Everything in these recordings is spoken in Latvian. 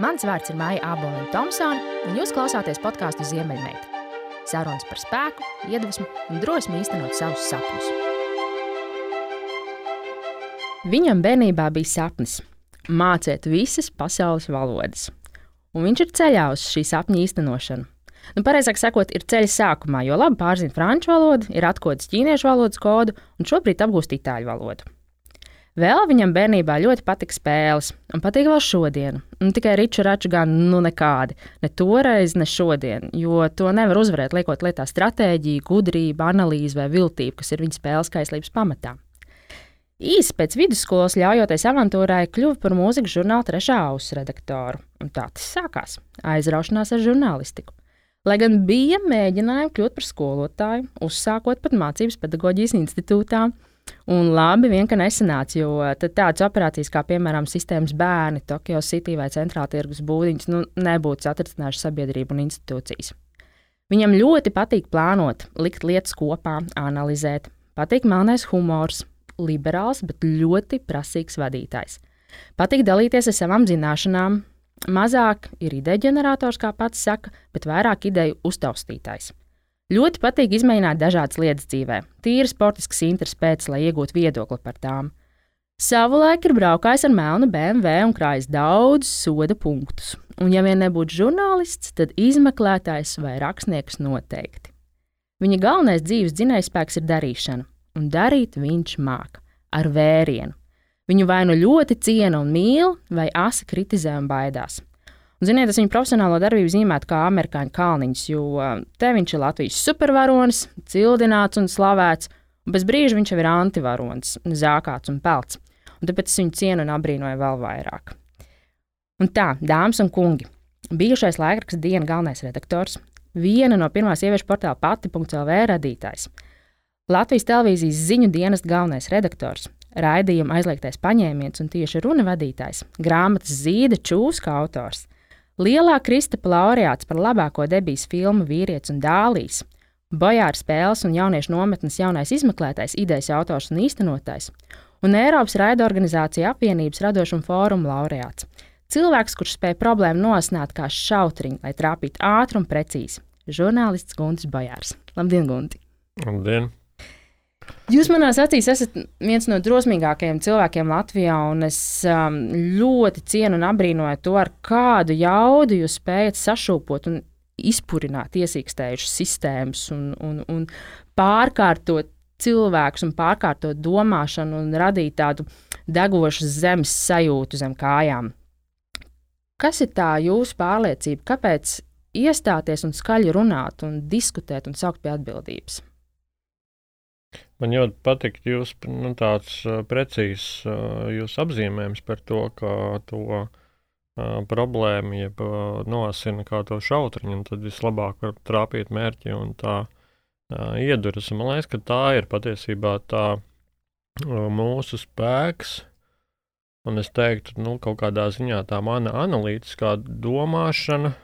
Mans vārds ir Maija Aboliņa Thompsone, un jūs klausāties podkāstu Ziemeļmeita. Sarunas par spēku, iedvesmu un drosmi īstenot savus sapņus. Viņam bērnībā bija sapnis mācīt visas pasaules valodas, un viņš ir ceļā uz šī sapņa īstenošanu. Nu, pareizāk sakot, ir ceļa sākumā, jo labi pārzina franču valodu, ir atklājis ķīniešu valodas kodu un šobrīd apgūst itāļu valodu. Vēl viņam bērnībā ļoti patika spēles, un patīk vēl šodien. Un tikai riču raču gan nu nekādi. Ne toreiz, ne šodien, jo to nevar uzvarēt, liekot lietā stratēģiju, gudrību, analīzi vai viltību, kas ir viņa spēles kaislības pamatā. Īsi pēc vidusskolas ļaujoties avantūrai, kļuva par mūzikas žurnāla trešā auss redaktoru. Un tā tas sākās - aizraušanās ar žurnālistiku. Lai gan bija mēģinājumi kļūt par skolotāju, uzsākot pat mācības pedagoģijas institūtā, Un labi, vien, ka nesanāca, jo tādas operācijas kā, piemēram, sistēmas bērni, Tokio City vai Centrāla tirgus būdiņas, nu, nebūtu satricinājušas sabiedrību un institūcijas. Viņam ļoti patīk plānot, likt lietas kopā, analizēt. Patīk melnais humors, liberāls, bet ļoti prasīgs vadītājs. Patīk dalīties ar savām zināšanām. Mazāk ir ideja ģenerators, kā pats saka, bet vairāk ideju uztaustītājs. Ļoti patīk izmēģināt dažādas lietas dzīvē, tīri sportisks interesi pēc, lai iegūtu viedokli par tām. Savulaik ir braukājis ar melnu BMW un krājis daudz soda punktus. Un, ja vien nebūtu žurnālists, tad izmeklētājs vai rakstnieks noteikti. Viņa galvenais dzīves dzinējspēks ir darīšana, un darīt viņš māca ar vērienu. Viņu vai nu ļoti ciena un mīl, vai asi kritizē un baidās. Un, ziniet, tas viņa profesionālo darbību zīmētu kā amerikāņu kalniņš, jo te viņš ir Latvijas supervaronis, cildināts un slavēts, un bez brīža viņš jau ir antivaronis, zākāts un pelts. Un tāpēc es viņu cienu un abrīnoju vēl vairāk. Un tā, dāmas un kungi, bijušais laikraksta dienas galvenais redaktors, viena no pirmās sieviešu portāla pati.lv radītājs, Latvijas televīzijas ziņu dienas galvenais redaktors, raidījuma aizliegtais paņēmiens un tieši runa vadītājs, grāmatas zīda čūska autors, Lielā Kristapa laureāts par labāko debijas filmu Vīrietis un dālīs, Bojāra spēles un jauniešu nometnes jaunais izmeklētājs, idejas autors un īstenotājs, un Eiropas raida organizācija apvienības radošuma fóruma laureāts. Cilvēks, kurš spēja problēmu nosināt kā šautriņu, lai trāpītu ātri un precīzi. Žurnālists Guntis Bojārs. Labdien, Gunti! Labdien! Jūs manās acīs esat viens no drosmīgākajiem cilvēkiem Latvijā, un es um, ļoti cienu un apbrīnoju to, ar kādu jaudu jūs spējat sašūpot un izpurināt iesīkstējušas sistēmas un, un, un pārkārtot cilvēkus un pārkārtot domāšanu un radīt tādu degošu zemes sajūtu zem kājām. Kas ir tā jūsu pārliecība? Kāpēc iestāties un skaļi runāt un diskutēt un saukt pie atbildības? Man ļoti patīk jūs nu, tāds precīzs jūs apzīmējums par to, kā to problēmu, jeb nosina kā to šautriņu, un tad vislabāk var trāpīt mērķi un tā ieduras. Man liekas, ka tā ir patiesībā tā mūsu spēks, un es teiktu, nu, kaut kādā ziņā tā mana analītiskā domāšana,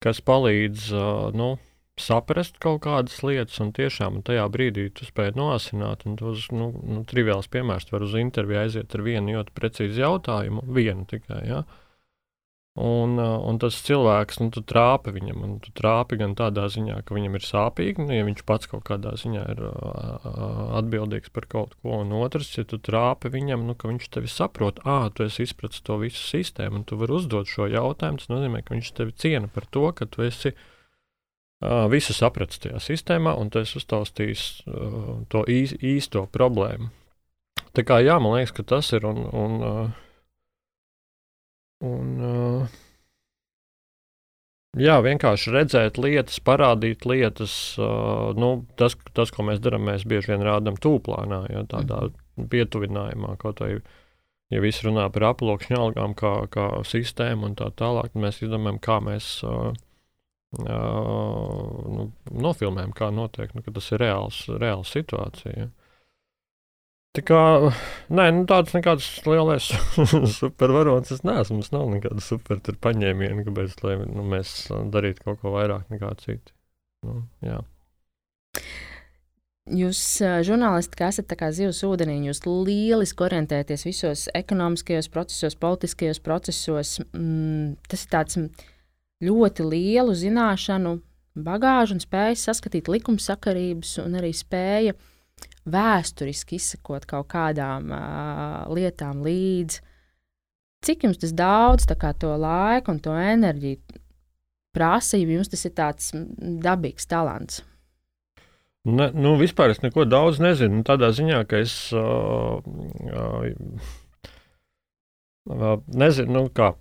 kas palīdz, nu, saprast kaut kādas lietas, un tiešām tajā brīdī tu spēj nosināt. Tos nu, nu, triviāls piemērs var uz interviju aiziet ar vienu ļoti precīzu jautājumu, vienu tikai. Ja? Un, uh, un tas cilvēks, nu, tu trāpi viņam, un tu trāpi gan tādā ziņā, ka viņam ir sāpīgi, nu, ja viņš pats kaut kādā ziņā ir uh, atbildīgs par kaut ko, un otrs, ja tu trāpi viņam, nu, ka viņš tevi saprot, ah, tu esi izpratis to visu sistēmu, un tu vari uzdot šo jautājumu, tas nozīmē, ka viņš tevi ciena par to, ka tu esi esi visu sapratis tajā sistēmā, un tas uztaustīs to īs, īsto problēmu. Tā kā jā, man liekas, ka tas ir un, un, un jā, vienkārši redzēt lietas, parādīt lietas, uh, nu, tas, tas, ko mēs darām, mēs bieži vien rādām tūplānā, ja, tādā mm. pietuvinājumā, kaut vai, ja viss runā par aploksņa algām kā, kā sistēmu un tā tālāk, mēs izdomājam, kā mēs uh, nu, nofilmējam, kā notiek, nu, tas ir reāls, reāls situācija. Ja. Tā kā nē, nu, tāds nekāds lielais supervaronis es neesmu. Mums nav nekāda super paņēmiena, kāpēc lai, nu, mēs darītu kaut ko vairāk nekā citi. Nu, jā. Jūs, žurnālisti, kas esat zivs ūdenī, jūs lieliski orientēties visos ekonomiskajos procesos, politiskajos procesos. Mm, tas ir tāds ļoti lielu zināšanu bagāžu un spēja saskatīt likumsakarības un arī spēja vēsturiski izsekot kaut kādām uh, lietām līdzi. Cik jums tas daudz to laiku un to enerģiju prasa, ja jums tas ir tāds dabīgs talants? Ne, nu, vispār es neko daudz nezinu. Tādā ziņā, ka es uh, uh, nezinu, nu, kā.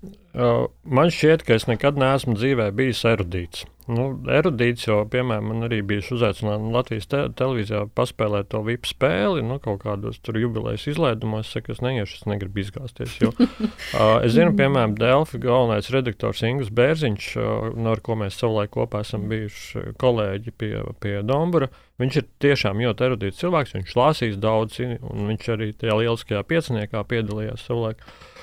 Man šķiet, ka es nekad neesmu dzīvē bijis erudīts. Nu, erudīts, jo, piemēram, man arī bija uzaicināts Latvijas te televīzijā paspēlēt to VIP spēli, nu, kaut kādos tur jubilejas izlaidumos. Es saku, es neiešu, es negribu izgāzties. Jo, uh, es zinu, piemēram, Delfi galvenais redaktors Ingūns Bērziņš, uh, no ar ko mēs savulaik kopā esam bijuši kolēģi pie, pie Dombura. Viņš ir tiešām ļoti erudīts cilvēks, viņš lasīs daudz, un viņš arī tajā lieliskajā pieciniekā piedalījās savulaik. Uh,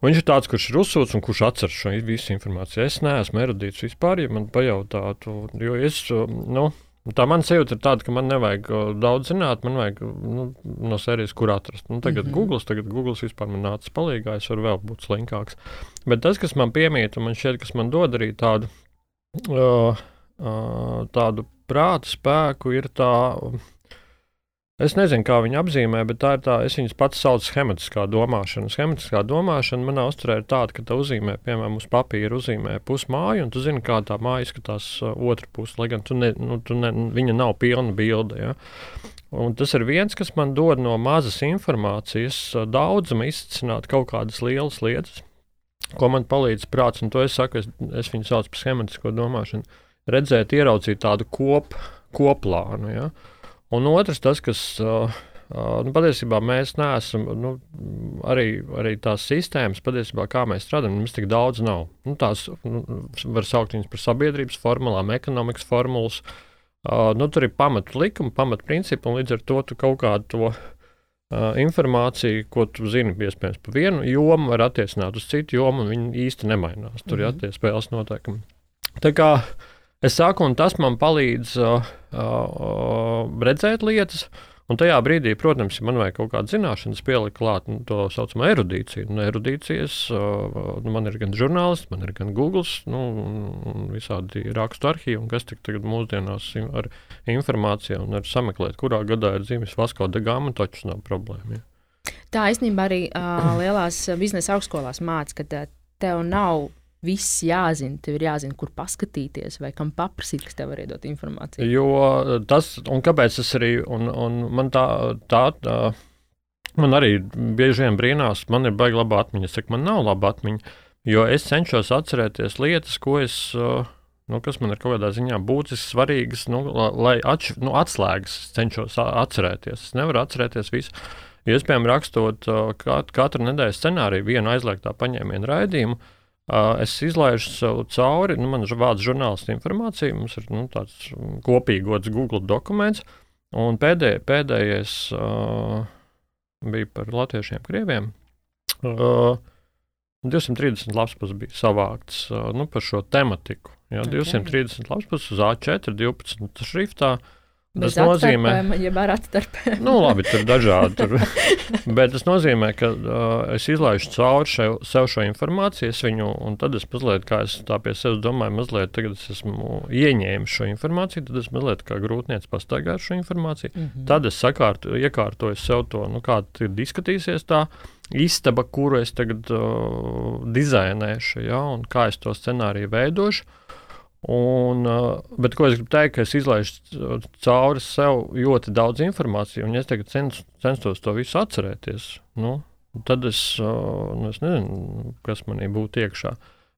Viņš ir tāds, kurš ir uzsūts un kurš atceras šo visu informāciju. Es neesmu erudīts vispār, ja man pajautātu, jo es, nu, tā man sajūta ir tāda, ka man nevajag daudz zināt, man vajag nu, no sērijas, kur atrast. Nu, tagad mm -hmm. Google, tagad Google vispār man nāca palīgā, es varu vēl būt slinkāks. Bet tas, kas man piemīt, un man šķiet, kas man dod arī tādu, uh, uh, tādu prāta spēku, ir tā. Uh, Es nezinu, kā viņi apzīmē, bet tā ir tā, es viņus pats saucu schematiskā domāšana. Schematiskā domāšana manā uzturē ir tāda, ka tu uzzīmē, piemēram, uz papīra uzzīmē pusmāju, un tu zini, kā tā māja izskatās uh, otrā pusē, lai gan tu ne, nu, tu ne, viņa nav pilna bilde. Ja? Un tas ir viens, kas man dod no mazas informācijas uh, daudzam izsākt kaut kādas lielas lietas, ko man palīdz prāts. Un to es saku, es, es viņu saucu par schematisko domāšanu. Redzēt, ieraudzīt tādu kop, koplānu. Ja? Un otrs, tas, kas uh, uh, nu, patiesībā mēs neesam, nu, arī, arī tās sistēmas, patiesībā, kā mēs strādājam, mums tik daudz nav. Nu, tās nu, var saukt par sabiedrības formulām, ekonomikas formulas. Uh, nu, tur ir pamatu likumi, pamatu principi, un līdz ar to tu kaut kādu to uh, informāciju, ko tu zini, iespējams, par vienu jomu, var attiecināt uz citu jomu, un viņi īsti nemainās. Tur mm -hmm. ir attiecīgi spēles noteikumi. Tā kā uh, Es saku, un tas man palīdz uh, uh, redzēt lietas. Un tajā brīdī, protams, ja man vajag kaut kādas zināšanas, pielikt klāt nu, to saucamo erudīciju. Nu, erudīcijas, uh, nu, man ir gan žurnālists, man ir gan Google, nu, visādi rakstu arhīvi, kas tagad mūsdienās ar informāciju un ar sameklēt, kurā gadā ir dzīves Vasko de Gama, taču nav problēma. Ja. Tā īstenībā arī uh, lielās biznesa augstskolās mācās, ka tev nav viss jāzina. Tev ir jāzina, kur paskatīties vai kam paprasīt, kas tev var iedot informāciju. Jo tas, un kāpēc tas arī, un, un man tā, tā, tā, man arī bieži vien brīnās, man ir baigi laba atmiņa. Es saku, man nav laba atmiņa, jo es cenšos atcerēties lietas, ko es. Nu, kas man ir kaut kādā ziņā būtisks, svarīgs, nu, lai atš, nu, atslēgas cenšos atcerēties. Es nevaru atcerēties visu. Iespējams, rakstot katru nedēļas scenāriju, vienu aizliegtā paņēmienu raidījumu, uh, Es izlaižu sev cauri, nu, man vāc žurnālistu informāciju, mums ir nu, tāds kopīgots Google dokuments, un pēdē, pēdējais uh, bija par latviešiem, krieviem. Uh, 230 lapus bija savākts uh, nu, par šo tematiku. Jā, okay. 230 lapus uz A4, 12 šriftā. Uh, Tas nozīmē, atstarpēt. nu, labi, tur dažādi. Tur. Bet tas nozīmē, ka uh, es izlaižu cauri šev, sev šo informāciju, viņu, un tad es mazliet, kā es tā pie sevis domāju, mazliet tagad es esmu ieņēmis šo informāciju, tad es mazliet kā grūtniec pastaigāju šo informāciju. Mm -hmm. Tad es sakārtu, iekārtoju sev to, nu, kā tad izskatīsies tā istaba, kuru es tagad uh, dizainēšu, ja, un kā es to scenāriju veidošu. Un, bet ko es gribu teikt, ka es izlaižu cauri sev ļoti daudz informācijas, un es tagad cens, censtos to visu atcerēties, nu, tad es, nu, es nezinu, kas manī būtu iekšā.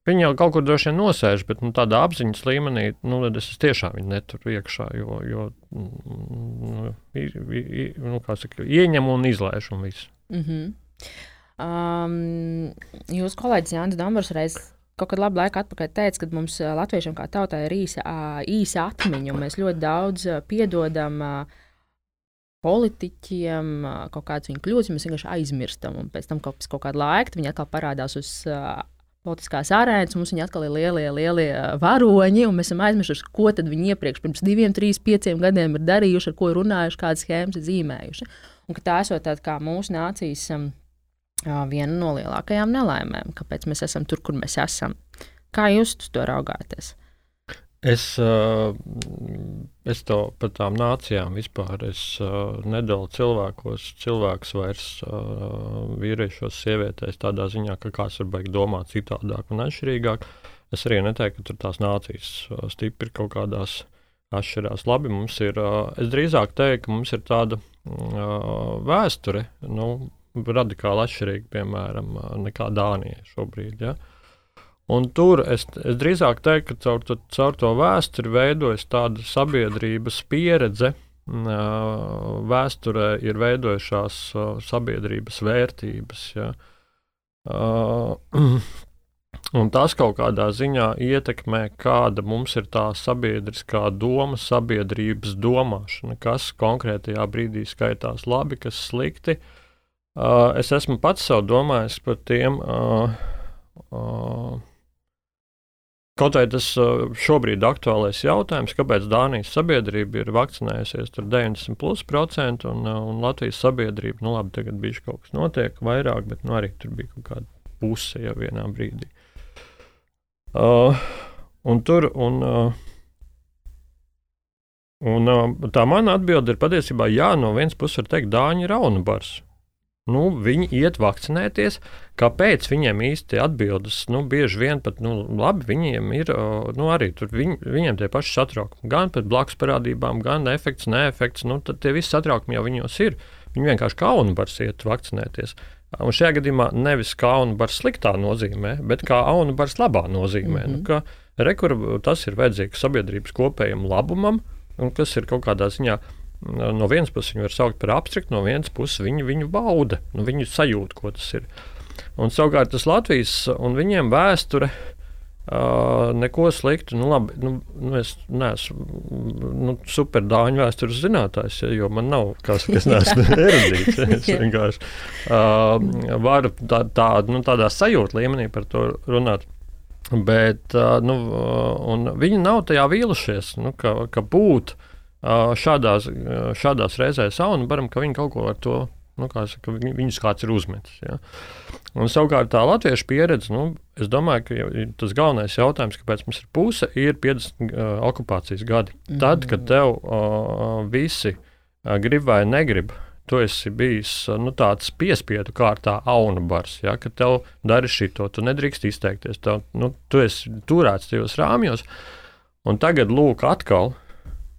Viņi jau kaut kur droši vien nosēž, bet nu, tādā apziņas līmenī nu, es tiešām viņu neturu iekšā, jo, jo nu, i, i, nu, saka, ieņemu un izlaižu un visu. Mm -hmm. um, Jūsu kolēģis Jānis Dambers reiz kaut kad labu laiku atpakaļ teica, ka mums latviešiem kā tautai ir īsa, īsa atmiņa, un mēs ļoti daudz piedodam politiķiem, kaut kādas viņa kļūdas, mēs vienkārši aizmirstam, un pēc tam kaut, kaut kādu laiku viņi atkal parādās uz politiskās arēnas, mums viņi atkal ir lielie, lielie varoņi, un mēs esam aizmirsuši, ko tad viņi iepriekš pirms diviem, trīs, pieciem gadiem ir darījuši, ar ko runājuši, kādas schēmas ir zīmējuši. Un ka tā esot tāda kā mūsu nācijas um, viena no lielākajām nelaimēm, kāpēc mēs esam tur, kur mēs esam. Kā jūs to raugāties? Es, es to par tām nācijām vispār nedalu cilvēkos. Cilvēks vairs vīriešos, sievietēs tādā ziņā, ka kāds var beigt domāt citādāk un atšķirīgāk. Es arī neteiktu, ka tur tās nācijas stipri kaut kādās atšķirās. Labi, mums ir, es drīzāk teiktu, ka mums ir tāda vēsture, nu, radikāli atšķirīga, piemēram, nekā Dānija šobrīd. Ja? Un tur es, es drīzāk teiktu, ka caur, caur to vēsturi veidojas tāda sabiedrības pieredze. Vēsturē ir veidojušās sabiedrības vērtības. Ja. Un tas kaut kādā ziņā ietekmē, kāda mums ir tā sabiedriskā doma, sabiedrības domāšana, kas konkrētajā brīdī skaitās labi, kas slikti. Es esmu pats sev domājis par tiem. Uh, uh, Kaut vai tas uh, šobrīd aktuālais jautājums, kāpēc Dānijas sabiedrība ir vakcinējusies 90% un, uh, un Latvijas sabiedrība, nu labi, tagad bija kaut kas notiek vairāk, bet nu, arī tur bija kaut kāda puse jau vienā brīdī. Uh, un tur, un, uh, un uh, tā mana atbilde ir patiesībā, jā, no vienas puses var teikt, Dāņi ir aunabars. Nu, viņi iet vakcinēties. Kāpēc viņiem īsti atbildes? Nu, bieži vien pat nu, labi, viņiem ir nu, arī viņi, viņiem tie paši satraukumi. Gan pēc blakus parādībām, gan efekts, neefekts. Nu, tad tie visi satraukumi jau viņos ir. Viņi vienkārši kaunu var iet vakcinēties. Un šajā gadījumā nevis kaunu var sliktā nozīmē, bet kā aunu var labā nozīmē. Mm -hmm. nu, Rekur tas ir vajadzīgs sabiedrības kopējam labumam, un kas ir kaut kādā ziņā no vienas puses viņu var saukt par abstraktu, no vienas puses viņi viņu bauda, nu, viņi sajūt, ko tas ir. Un savukārt tas Latvijas un viņiem vēsture. Uh, neko sliktu. Nu, labi, nu, nu es neesmu nu, superdāņu vēstures zinātājs, ja, jo man nav kas, kas neesmu erudīts. Ja, es vienkārši uh, varu tā, tā, nu, tādā sajūta līmenī par to runāt. Bet uh, nu, viņi nav tajā vīlušies, nu, ka, ka būtu šādās, šādās reizēs sauna baram, ka viņi kaut ko ar to. Nu, kā saka, viņ, viņus kāds ir uzmetis. Ja. Un, savukārt, tā latviešu pieredze, nu, es domāju, ka tas galvenais jautājums, kāpēc mums ir puse, ir 50 uh, okupācijas gadi. Mm. Tad, kad tev uh, visi uh, grib vai negrib, tu esi bijis nu, tāds piespiedu kārtā aunabars, ja, ka tev dari šito, tu nedrīkst izteikties, tev, nu, tu esi turēts tajos rāmjos. Un tagad, lūk, atkal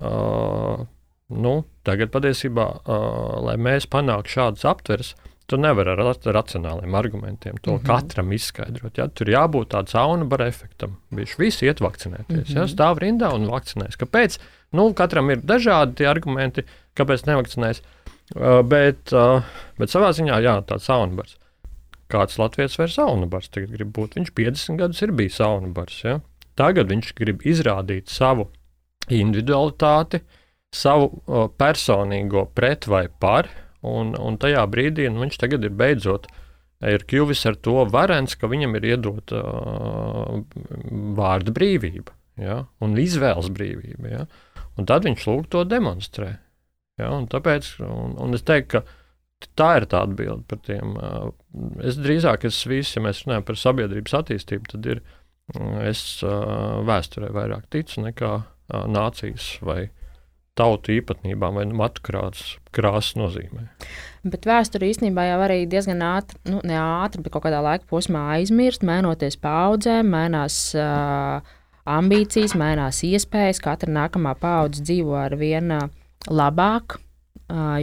Uh, nu, tagad patiesībā, uh, lai mēs panāktu šādus aptveres, tu nevari ar racionāliem argumentiem to mm -hmm. katram izskaidrot. Ja? Tur jābūt tādam saunabara efektam. Viņš visi iet vakcinēties. Mm -hmm. ja? Mhm. Stāv rindā un vakcinēs. Kāpēc? Nu, katram ir dažādi argumenti, kāpēc nevakcinēs. Uh, bet, uh, bet savā ziņā, jā, tāds saunabars. Kāds Latvijas vairs saunabars tagad grib būt? Viņš 50 gadus ir bijis saunabars. Ja? Tagad viņš grib izrādīt savu individualitāti, savu o, personīgo pret vai par, un, un tajā brīdī nu, viņš tagad ir beidzot ir kļuvis ar to varens, ka viņam ir iedota uh, vārda brīvība ja, un izvēles brīvība. Ja, un tad viņš lūk to demonstrē. Ja, un tāpēc, un, un es teiktu, ka tā ir tā atbilde par tiem. Es drīzāk, es visu, ja mēs runājam par sabiedrības attīstību, tad ir, es vēsturē vairāk ticu nekā nācijas vai tautu īpatnībām vai matu krāsas, nozīmē. Bet vēsture īstenībā jau arī diezgan ātri, nu, ne ātri, bet kaut kādā laika posmā aizmirst, mainoties paudzēm, mainās uh, ambīcijas, mainās iespējas. Katra nākamā paudze dzīvo ar vien labāk,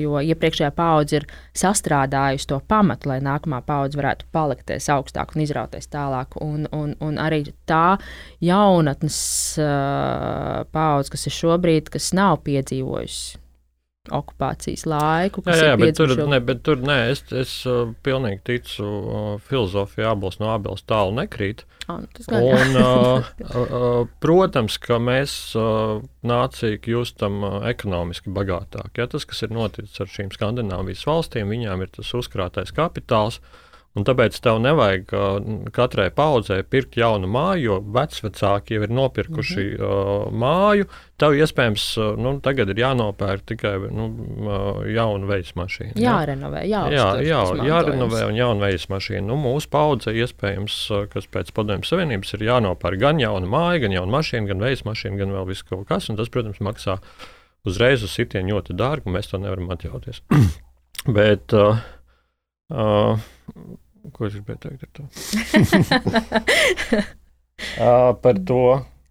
jo iepriekšējā paudze ir sastrādājusi to pamatu, lai nākamā paudze varētu palikties augstāk un izrauties tālāk. Un, un, un arī tā jaunatnes paudze, kas ir šobrīd, kas nav piedzīvojusi okupācijas laiku. Jā, jā bet, tur, ne, bet tur nē, es, es uh, pilnīgi ticu uh, filozofijai, abos no abeles tālu nekrīt. Oh, gan, un, uh, uh, protams, ka mēs uh, nācija kļūstam uh, ekonomiski bagātāki. Ja, tas, kas ir noticis ar šīm Skandināvijas valstīm, viņām ir tas uzkrātais kapitāls. Un tāpēc tev nevajag uh, katrai paudzei pirkt jaunu māju, jo vecāki jau ir nopirkuši mm -hmm. uh, māju. Tev iespējams, uh, nu, tagad ir jānopērk tikai nu, uh, jauna veids mašīna. Jārenovē, jā, jā, jā jārenovē un jauna veids mašīna. Nu, mūsu paudze iespējams, uh, kas pēc padomju savienības ir jānopērk gan jauna māja, gan jauna mašīna, gan veids mašīna, gan vēl viss kaut kas. Un tas, protams, maksā uzreiz uz sitienu ļoti dārgi, un mēs to nevaram atļauties. Bet uh, Uh, ko es gribēju teikt ar to? uh, par to.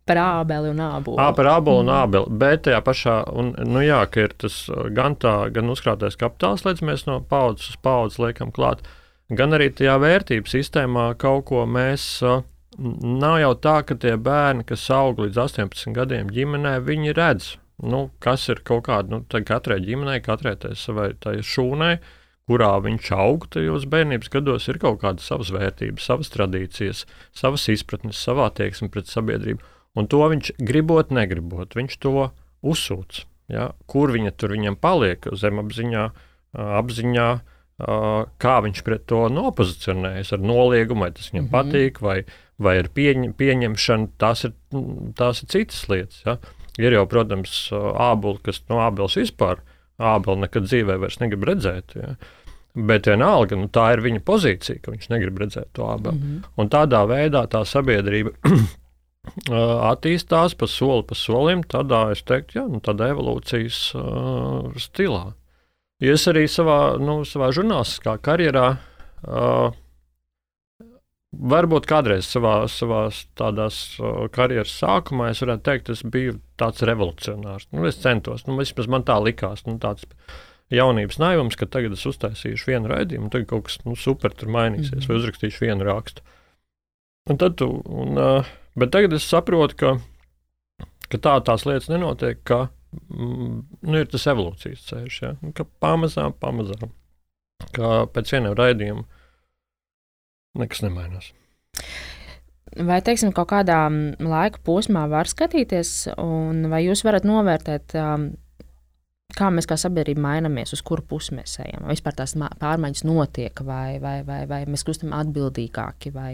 Par ābeli un ābolu. À, par ābolu un ābeli. Bet tajā pašā, un, nu jā, ka ir tas gan tā, gan uzkrātais kapitāls, līdz mēs no paudzes uz paudzes liekam klāt, gan arī tajā vērtības sistēmā kaut ko mēs. Uh, Nav jau tā, ka tie bērni, kas aug līdz 18 gadiem ģimenē, viņi redz, nu, kas ir kaut kāda, nu, katrai ģimenei, katrai tai savai tai šūnai, uh, kurā viņš aug tajos bērnības gados, ir kaut kādas savas vērtības, savas tradīcijas, savas izpratnes, savā attieksme pret sabiedrību. Un to viņš gribot, negribot, viņš to uzsūc. Ja? Kur viņa tur viņam paliek, zemapziņā, apziņā, kā viņš pret to nopozicionējas, ar noliegumu, vai tas viņam mm -hmm. patīk, vai, vai ar pieņ, pieņemšanu, tās ir, tās ir citas lietas. Ja? Ir jau, protams, ābuli, kas no ābeles vispār ābeli nekad dzīvē vairs negrib redzēt. Ja? Bet vienalga, nu, tā ir viņa pozīcija, ka viņš negrib redzēt to abeli. Mm -hmm. Un tādā veidā tā sabiedrība attīstās pa soli pa solim, tādā, es teiktu, jā, nu, tādā evolūcijas uh, stilā. Ja es arī savā, nu, savā žurnālistiskā karjerā, uh, varbūt kādreiz savā, savā tādās karjeras sākumā, es varētu teikt, es biju tāds revolucionārs. Nu, es centos, nu, vismaz man tā likās. Nu, tāds, jaunības naivums, ka tagad es uztaisīšu vienu raidījumu, tagad kaut kas nu, super tur mainīsies, mm -hmm. vai uzrakstīšu vienu rakstu. Un tad tu, un, uh, bet tagad es saprotu, ka, ka tā tās lietas nenotiek, ka mm, nu, ir tas evolūcijas ceļš, ja? ka pamazām, pamazām, ka pēc viena raidījuma nekas nemainās. Vai, teiksim, kaut kādā laika posmā var skatīties, un vai jūs varat novērtēt um, kā mēs kā sabiedrība mainamies, uz kuru pusi mēs ejam. Vai vispār tās pārmaiņas notiek, vai, vai, vai, vai mēs kļūstam atbildīgāki, vai,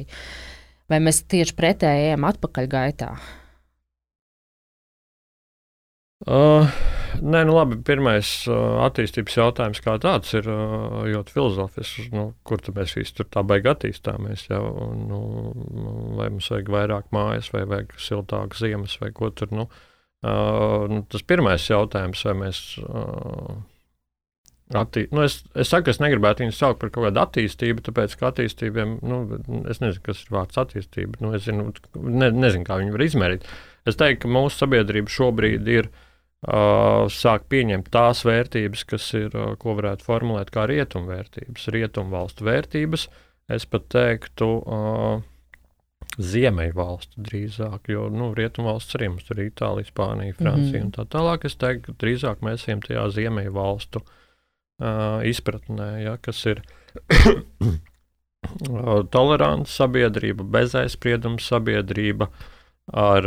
vai mēs tieši pretēji ejam atpakaļ gaitā. Uh, nē, nu labi, pirmais uh, attīstības jautājums kā tāds ir uh, ļoti filozofisks. Nu, kur mēs visi tur tā baigi attīstāmies? Jau, nu, vai mums vajag vairāk mājas, vai vajag siltākas ziemas, vai ko tur. Nu, uh, Uh, nu, tas pirmais jautājums, vai mēs. Uh, Attī... Nu, es, es saku, es negribētu viņu saukt par kaut kādu attīstību, tāpēc ka attīstībiem, nu, es nezinu, kas ir vārds attīstība. Nu, es zinu, ne, nezinu, kā viņu var izmērīt. Es teiktu, ka mūsu sabiedrība šobrīd ir uh, sāk pieņemt tās vērtības, kas ir, uh, ko varētu formulēt kā rietumvērtības, rietumvalstu vērtības. Es pat teiktu, uh, Ziemeļvalstu drīzāk, jo nu, rietumvalsts arī mums ir Itālija, Spānija, Francija mm -hmm. un tā tālāk. Es teiktu, ka drīzāk mēs ejam tajā Ziemeļvalstu uh, izpratnē, ja, kas ir toleranta sabiedrība, bezaizsprieduma sabiedrība ar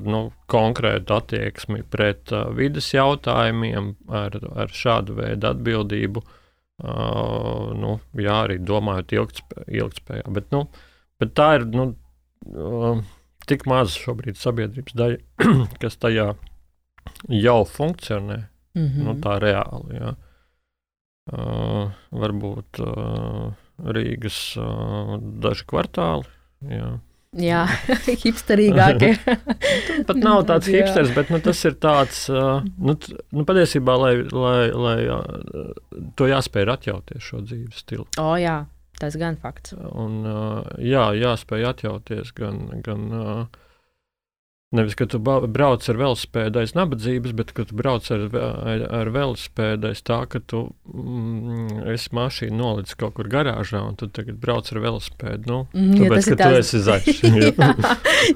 nu, konkrētu attieksmi pret vidas jautājumiem, ar, ar šādu veidu atbildību. Uh, nu, jā, arī domājot ilgtspējā. ilgtspējā bet, nu, Bet tā ir nu, uh, tik maza šobrīd sabiedrības daļa, kas tajā jau funkcionē. Mm -hmm. nu, tā reāli. Jā. Uh, varbūt uh, Rīgas uh, daži kvartāli. Jā. Jā, hipsterīgākie. Pat nav tāds hipsters, bet nu, tas ir tāds, uh, nu, nu, patiesībā, lai, lai, lai uh, to jāspēj atļauties šo dzīves stilu. O, jā, Tas gan fakts. Un, jā, jāspēj atļauties gan. gan Nevis, ka tu brauc ar velospēdu aiz nabadzības, bet ka tu brauc ar, ar, ar velospēdu aiz tā, ka tu mm, esi mašīna nolicis kaut kur garāžā un tu tagad brauc ar velospēdu. Nu, mm, tāpēc, ka tās... tu esi zaļš. jā,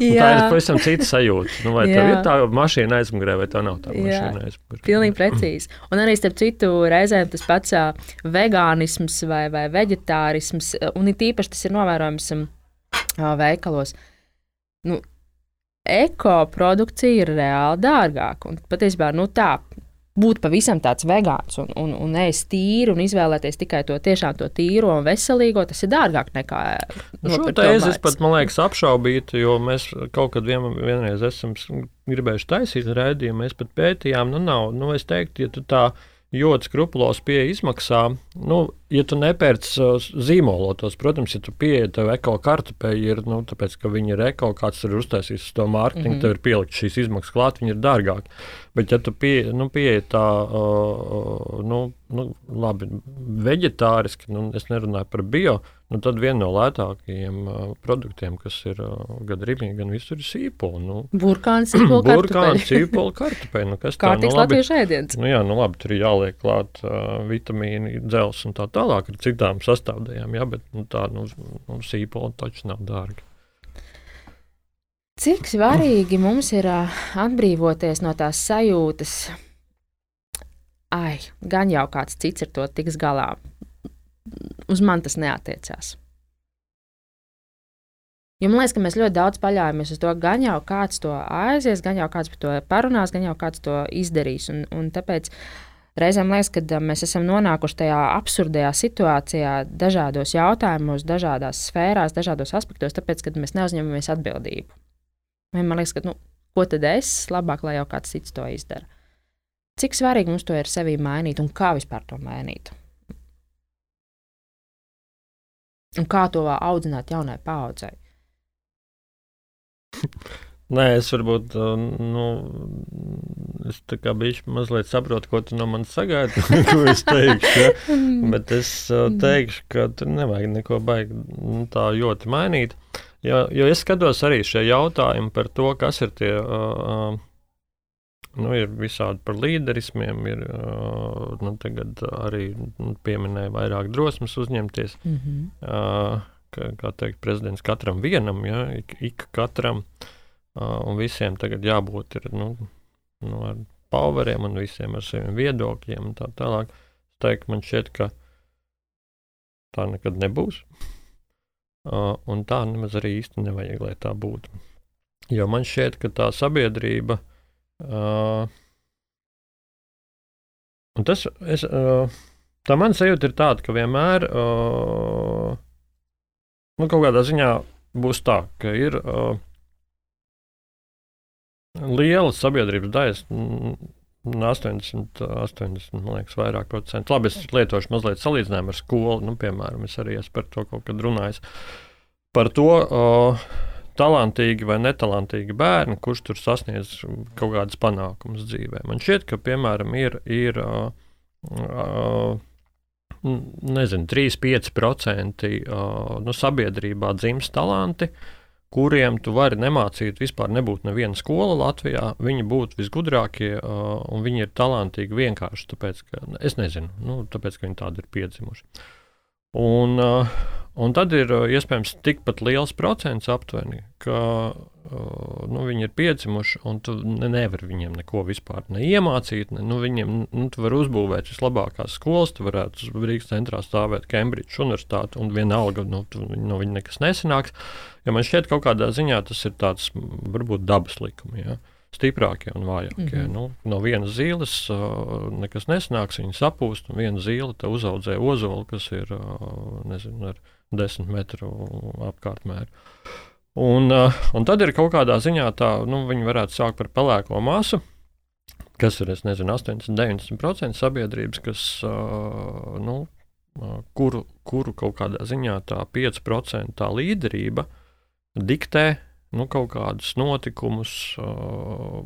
jā. tā ir pavisam cita sajūta. Nu, vai jā. tev ir tā mašīna aizmugurē, vai tā nav tā mašīna aizmugurē? Pilnīgi precīzi. Un arī starp citu reizēm tas pats uh, vegānisms vai, vai veģetārisms, un it īpaši tas ir novērojams um, veikalos. Nu, ekoprodukcija ir reāli dārgāka. Un patiesībā nu, tā būt pavisam tāds vegāns un, un, un ēst tīri un izvēlēties tikai to tiešām to tīro un veselīgo, tas ir dārgāk nekā. Nu, šo tēzi es pat, man liekas, apšaubītu, jo mēs kaut kad vien, vienreiz esam gribējuši taisīt rēdījumu, mēs pat pētījām, nu nav, nu es teiktu, ja tu tā ļoti skrupulos pie izmaksām. Nu, ja tu nepērc uh, zīmolotos, protams, ja tu pieeji tev eko kartupeļi, ir, nu, tāpēc, ka viņi ir eko, kāds ir uztaisījis to mārketingu, mm -hmm. tev ir pielikt šīs izmaksas klāt, viņi ir dārgāki. Bet, ja tu pie, nu, pieeji tā, uh, nu, nu, labi, veģetāriski, nu, es nerunāju par bio, nu, tad viena no lētākajiem uh, produktiem, kas ir uh, gan rīpīgi, gan visur, ir sīpola. Nu, burkāns, sīpola, burkāns, sīpola, kartupeļi. Nu, kas tā, nu, labi, latviešu ēdiens. Nu, jā, nu, labi, tur ir jāliek klāt uh, vitamīni, dzels un tā tālāk ar citām sastāvdaļām, jā, bet nu, tā, nu, nu, sīpola taču nav dārga. Cik svarīgi mums ir atbrīvoties no tās sajūtas, ai, gan jau kāds cits ar to tiks galā. Uz mani tas neatiecās. Jo man liekas, ka mēs ļoti daudz paļaujamies uz to, gan jau kāds to aizies, gan jau kāds par to parunās, gan jau kāds to izdarīs. Un, un tāpēc reizēm liekas, ka mēs esam nonākuši tajā absurdajā situācijā, dažādos jautājumos, dažādās sfērās, dažādos aspektos, tāpēc, ka mēs neuzņemamies atbildību. Man liekas, ka nu, ko tad es labāk, lai jau kāds cits to izdara. Cik svarīgi mums to ir sevī mainīt un kā vispār to mainīt? Un kā to audzināt jaunai paudzei? Nē, es varbūt nu, es tā kā biju mazliet saprotu, ko tu no manis sagaidi, ko es teikšu. Ja? Bet es teikšu, ka tur nevajag neko baigi nu, tā ļoti mainīt. Jo, jo es skatos arī šie jautājumi par to, kas ir tie. Uh, Nu, ir visādi par līderismiem, ir uh, nu, arī nu, pieminēja vairāk drosmes uzņemties. Mm -hmm. uh, kā, kā teikt, prezidents katram vienam, ja, ik, ik katram, uh, un visiem tagad jābūt ir, nu, nu, ar poweriem un visiem ar saviem viedokļiem un tā tālāk. Es teiktu, man šķiet, ka tā nekad nebūs. Uh, un tā nemaz arī īsti nevajag, lai tā būtu. Jo man šķiet, ka tā sabiedrība. Uh, un tas, es, uh, tā man sajūta ir tāda, ka vienmēr uh, nu, kaut kādā ziņā būs tā, ka ir uh, lielas sabiedrības daļas, 80, 80, man liekas, vairāk procentu. Labi, es lietošu mazliet salīdzinājumu ar skolu. Nu, piemēram, es arī esmu par to kaut kad runājis. Par to, uh, talantīgi vai netalantīgi bērni, kurš tur sasniedz kaut kādas panākumus dzīvē. Man šķiet, ka, piemēram, ir, ir uh, uh, nezinu, 3-5% uh, nu, sabiedrībā dzimst talanti. Uh, kuriem tu vari nemācīt, vispār nebūtu neviena skola Latvijā. Viņi būtu visgudrākie uh, un viņi ir talantīgi vienkārši tāpēc, ka es nezinu, nu, tāpēc, ka viņi tādi ir piedzimuši. Uh, un tad ir uh, iespējams tikpat liels procents aptuveni, ka uh, nu, viņi ir piedzimuši, un tu ne, nevari viņiem neko vispār neiemācīt. Ne, nu, viņiem nu, tu vari uzbūvēt vislabākās skolas, tu varētu Rīgas centrā stāvēt Cambridge universitāti, un vienalga nu, tu, no viņa nekas nesanāks. Jo man šķiet, ka kaut kādā ziņā tas ir tāds varbūt dabas likums. Ja? Stiprākie un vājākie. Mm -hmm. nu, no vienas zīles uh, nekas nesnāks, viņa sapūst, un viena zīle uzaudzē ozolu, kas ir uh, nezinu, ar desmit metru apkārtmēru. Un, uh, un tad ir kaut kādā ziņā tā, nu, viņi varētu sākt par pelēko masu. Kas ir, nezinu, 80-90% sabiedrības, kas, uh, nu, uh, kuru, kuru kaut kādā ziņā tā 5% tā līderība diktē nu, kaut kādus notikumus, uh,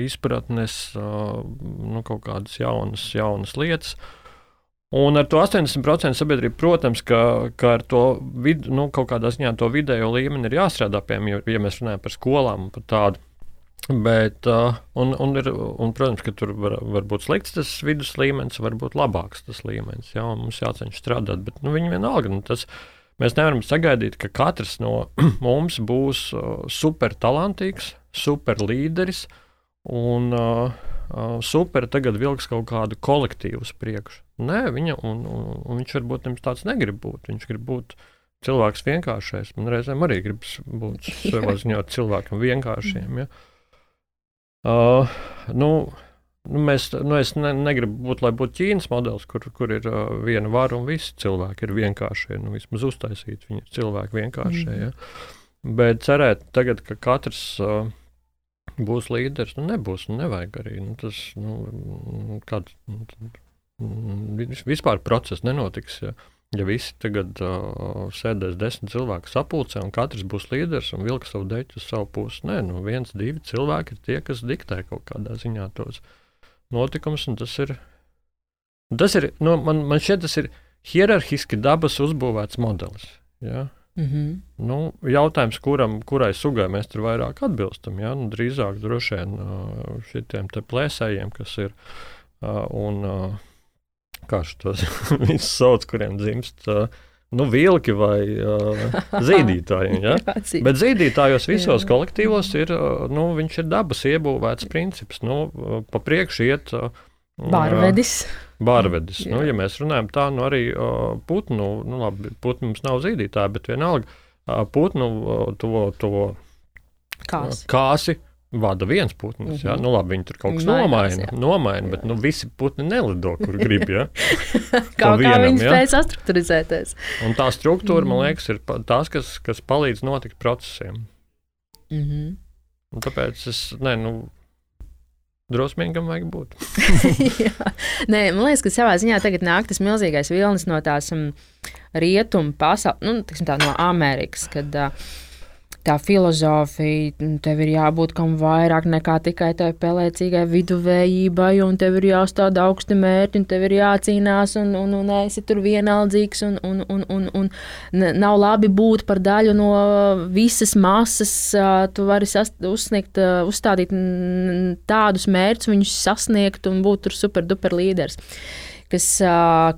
izpratnes, uh, nu, kaut kādas jaunas, jaunas lietas. Un ar to 80% sabiedrību, protams, ka, ka ar to vid, nu, kaut kādā ziņā to vidējo līmeni ir jāstrādā pie mums, ja mēs runājam par skolām un par tādu. Bet, uh, un, un, ir, un, protams, ka tur var, var būt slikts tas vidus līmenis, var būt labāks tas līmenis. Jā, mums jācenšas strādāt, bet nu, viņi vienalga. Nu, tas, uh, Mēs nevaram sagaidīt, ka katrs no mums būs uh, super talantīgs, super līderis un uh, uh, super tagad vilks kaut kādu kolektīvu uz priekšu. Nē, viņa, un, un, un viņš varbūt nemaz tāds negrib būt. Viņš grib būt cilvēks vienkāršais. Man reizēm arī gribas būt savā ziņā cilvēkam vienkāršiem. Ja? Uh, nu, Nu, mēs, nu, es ne, negribu būt, lai būtu Ķīnas modelis, kur, kur ir uh, viena vara un visi cilvēki ir vienkāršie. Nu, vismaz uztaisīt viņi ir cilvēki vienkāršie. Mm. Ja? Bet cerēt tagad, ka katrs uh, būs līderis, nu nebūs, nu nevajag arī. Nu, tas, nu, kāds, nu, vispār process nenotiks. Ja? Ja visi tagad uh, sēdēs desmit cilvēku sapulcē, un katrs būs līderis un vilks savu deķu uz savu pusi, nē, nu viens, divi cilvēki ir tie, kas diktē kaut kādā ziņā tos notikumus. Tas ir, tas ir nu, man, man šķiet, tas ir hierarhiski dabas uzbūvēts modelis. Ja? Mm -hmm. nu, jautājums, kuram, kurai sugai mēs tur vairāk atbilstam, ja? nu, drīzāk droši vien šiem plēsējiem, kas ir. Un, kā tos visus sauc, kuriem dzimst. Nu, vilki vai uh, zīdītāji. Ja? Bet zīdītājos visos jā. kolektīvos ir, nu, ir dabas iebūvēts princips. Nu, pa priekšu iet Bārvedis. Bārvedis. Nu, ja mēs runājam tā, nu arī uh, putnu, nu labi, putnu mums nav zīdītāji, bet vienalga uh, putnu uh, to, to kāsi. Kāsi vada viens putns. Mm -hmm. ja? nu, labi, viņi tur kaut kas nomaina, nomaina bet nu, visi putni nelido, kur grib. Ja? kaut vienam, kā viņi ja? spēj sastruktūrizēties. Un tā struktūra, mm -hmm. man mhm. liekas, ir tās, kas, kas palīdz notikt procesiem. Mm -hmm. Un tāpēc es, ne, nu, Drosmīgam vajag būt. Nē, man liekas, ka savā ziņā tagad nāk tas milzīgais vilnis no tās um, rietumu pasaules, nu, tā, no Amerikas. Kad, uh, tā filozofija, tev ir jābūt kam vairāk nekā tikai tai pelēcīgai viduvējībai, un tev ir jāstāda augsti mērķi, un tev ir jācīnās, un, un, un esi tur vienaldzīgs, un, un, un, un, un nav labi būt par daļu no visas masas. Tu vari sast, uzsniegt, uzstādīt tādus mērķus, viņus sasniegt un būt tur superduper līderis kas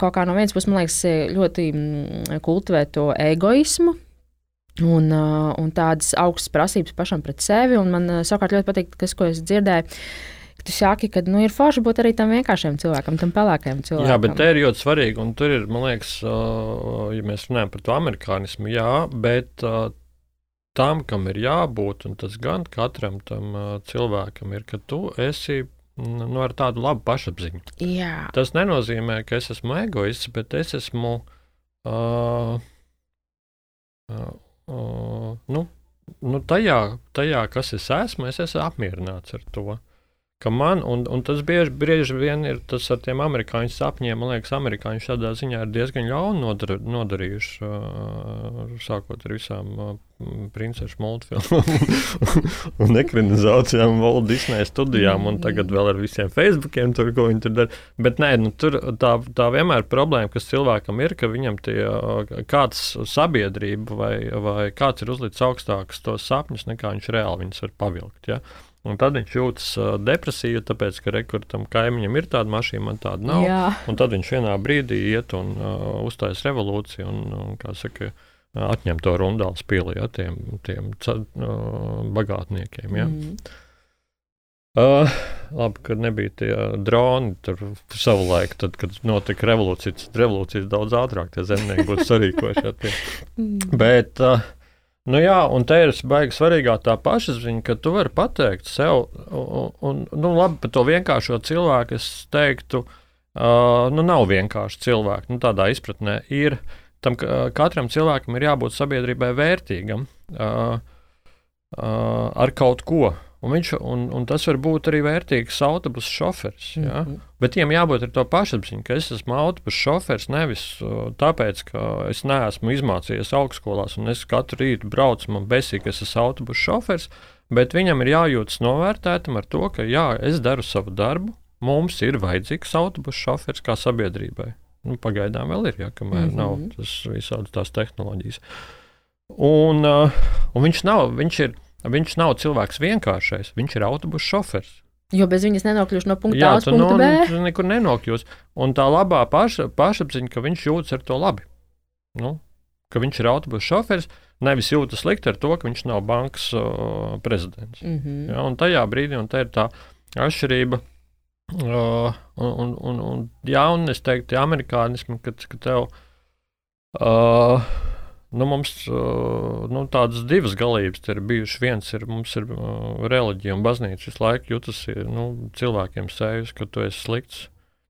kaut kā no vienas puses, man liekas, ļoti kultivē to egoismu, Un, un tādas augstas prasības pašam pret sevi. Un man savukārt ļoti patīk tas, ko es dzirdēju. Tu saki, ka nu, ir forši būt arī tam vienkāršam cilvēkam, tam pelēkajam cilvēkam. Jā, bet te ir ļoti svarīgi, un tur ir, man liekas, ja mēs runājam par to amerikānismu, jā, bet tam, kam ir jābūt, un tas gan katram tam cilvēkam ir, ka tu esi nu, ar tādu labu pašapziņu. Jā. Tas nenozīmē, ka es esmu egoists, bet es esmu. Uh, uh, uh, nu, nu tajā, tajā, kas es esmu, es esmu apmierināts ar to ka man, un, un tas bieži, bieži vien ir tas ar tiem amerikāņu sapņiem, man liekas, amerikāņi šādā ziņā ir diezgan ļauni nodar, nodarījuši, uh, sākot ar visām uh, princešu multfilmām un ekranizācijām, Walt Disney studijām, un tagad vēl ar visiem Facebookiem, tur, ko viņi tur dara. Bet nē, nu, tur tā, tā vienmēr ir problēma, kas cilvēkam ir, ka viņam tie, kāds sabiedrība vai, vai kāds ir uzlicis augstākus tos sapņus, nekā viņš reāli viņus var pavilkt. Ja? Un tad viņš jūtas uh, depresīvi, tāpēc, ka rekurtam kaimiņam ir tāda mašīna, man tāda nav. Jā. Un tad viņš vienā brīdī iet un uh, uzstājas revolūciju un, un kā saka, atņem to rundālu spīli ja, tiem, tiem uh, bagātniekiem. Ja. Mm. Uh, labi, ka nebija tie droni tur savulaik, tad, kad notika revolūcija. Revolūcijas daudz ātrāk tie zemnieki būtu sarīkojuši. Ja, mm. Bet uh, Nu jā, un te ir baigi svarīgā tā pašapziņa, ka tu vari pateikt sev, un, un nu, labi, par to vienkāršo cilvēku es teiktu, uh, nu nav vienkārši cilvēki, nu tādā izpratnē ir. Tam katram cilvēkam ir jābūt sabiedrībai vērtīgam uh, uh, ar kaut ko. Un, viņš, un, un tas var būt arī vērtīgs autobusu šoferis. Ja? Mm -hmm. Bet viņam jābūt ar to pašapziņu, ka es esmu autobusu šoferis nevis uh, tāpēc, ka es neesmu izmācījies augstskolās un es katru rītu braucu man besīgi, ka es esmu autobusu šoferis. Bet viņam ir jājūtas novērtētam ar to, ka jā, es daru savu darbu, mums ir vajadzīgs autobusu šoferis kā sabiedrībai. Nu, pagaidām vēl ir, ja kamēr mm -hmm. nav tas visādas tās tehnoloģijas. Un, uh, un viņš nav, viņš ir Viņš nav cilvēks vienkāršais, viņš ir autobusu šofers. Jo bez viņas nenokļūst no punkta A punktu no, B. Tu nekur nenokļūst. Un tā labā paša, pašapziņa, ka viņš jūtas ar to labi. Nu, ka viņš ir autobusu šoferis, nevis jūtas slikti ar to, ka viņš nav bankas uh, prezidents. Mm -hmm. ja, un tajā brīdī, un tā ir tā atšķirība. Uh, un, un, un, un, jā, un es teiktu, amerikānismu, kad, kad tev. Uh, nu, mums nu, tādas divas galības ir bijušas. Viens ir mums ir reliģija un baznīca visu laiku jūtas nu, cilvēkiem sējus, ka tu esi slikts.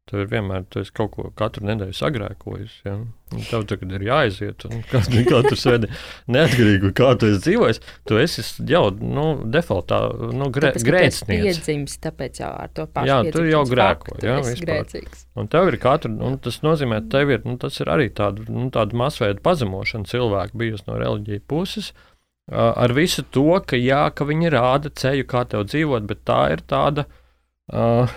Tev ir vienmēr tas kaut ko katru nedēļu sagrēkojis. Ja? Un tev tagad ir jāaiziet, un katru, katru sēdi neatkarīgi, kā tu esi dzīvojis. Tu esi jau nu, defaultā nu, grē, grēcinieks. Piedzimis, tāpēc jau ar to pašu. Jā, tu jau grēko. Jā, grēcīgs. Un tev ir katru, un tas nozīmē, tev ir, nu, tas ir arī tāda, nu, tāda masveida pazemošana cilvēku bijusi no reliģija puses. Ar visu to, ka, jā, ka viņi rāda ceļu, kā tev dzīvot, bet tā ir tāda. Uh,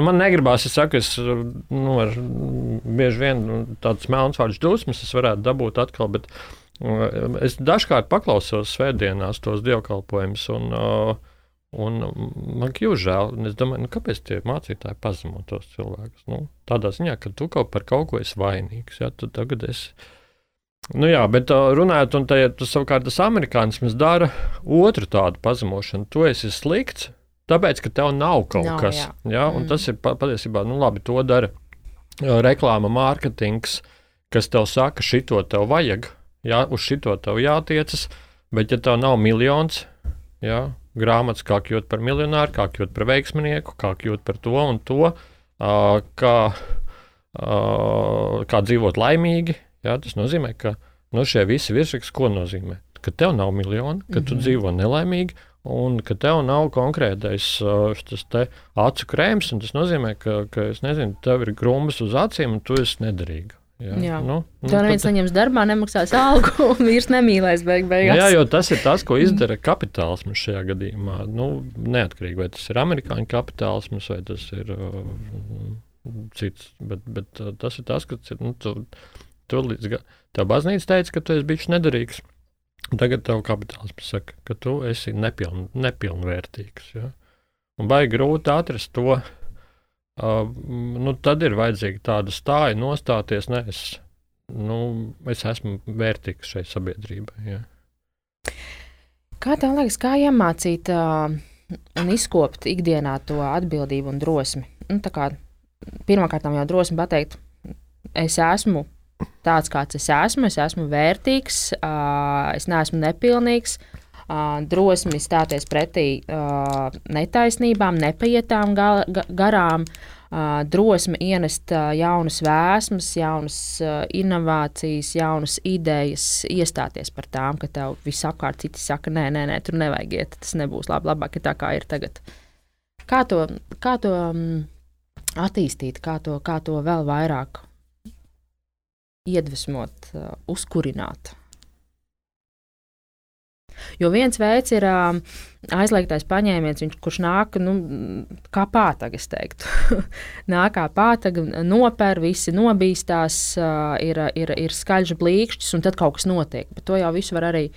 Nu, man negribās, es saku, es nu, ar, bieži vien nu, tādas melnsvārdas dusmas es varētu dabūt atkal, bet uh, es dažkārt paklausos svētdienās tos dievkalpojumus. Un, Un man kļūst žēl, es domāju, nu, kāpēc tie mācītāji pazemo tos cilvēkus. Nu, tādā ziņā, ka tu kaut par kaut ko esi vainīgs. Ja, tagad esi. Nu, jā, bet runājot, un tā, ja tu savukārt tas amerikānisms dara otru tādu pazemošanu, tu esi slikts, Tāpēc, ka tev nav kaut nav, kas. Jā. Ja? Mm. Tas ir patiesībā, nu labi, to dara reklāma, mārketings, kas tev saka, šito tev vajag, ja? uz šito tev jātiecas, bet ja tev nav miljons, ja? grāmatas, kā kļūt par miljonāru, kā kļūt par veiksminieku, kā kļūt par to un to, uh, kā, uh, kā dzīvot laimīgi, ja? tas nozīmē, ka nu, šie visi virsraksti ko nozīmē? Ka tev nav miljonu, ka mm -hmm. tu mhm. dzīvo nelaimīgi, un ka tev nav konkrētais šis acu krēms. Tas nozīmē, ka, ka nezinu, tev ir grumbas uz acīm, un tu esi nederīga. Jā, jā. Nu, nu, tā neviens tad... neņems darbā, nemaksās algu, un vīrs nemīlēs beig beigās. Jā, jo tas ir tas, ko izdara kapitālisms šajā gadījumā. Nu, neatkarīgi, vai tas ir amerikāņu kapitālisms vai tas ir uh, cits. Bet, bet uh, tas ir tas, ir. Nu, tu, tu līdz, tev baznīca teica, ka tu esi bijis nederīgs. Tagad tev kapitālisms saka, ka tu esi nepiln, nepilnvērtīgs. Ja? Un baigi grūti atrast to. Uh, nu, tad ir vajadzīga tāda stāja, nostāties. Ne, es, nu, es esmu vērtīgs šai sabiedrībai. Ja? Kā tev liekas, kā iemācīt uh, un izkopt ikdienā to atbildību un drosmi? Nu, Pirmkārt, jau drosmi pateikt, es esmu tāds, kāds es esmu. Es esmu vērtīgs, es neesmu nepilnīgs. Drosmi stāties pretī netaisnībām, nepaietām garām, drosmi ienest jaunas vēsmas, jaunas inovācijas, jaunas idejas, iestāties par tām, ka tev viss apkārt citi saka, nē, nē, nē tur nevajag iet, tas nebūs labi, labāk tā, kā ir tagad. Kā to, kā to attīstīt, kā to, kā to vēl vairāk iedvesmot, uh, uzkurināt. Jo viens veids ir aizliegtais paņēmiens, viņš, kurš nāk nu, kā pātaga, es teiktu. nāk kā pātaga, nopēr, visi nobīstās, ir, ir, ir skaļš blīkšķis, un tad kaut kas notiek. Bet to jau visu var arī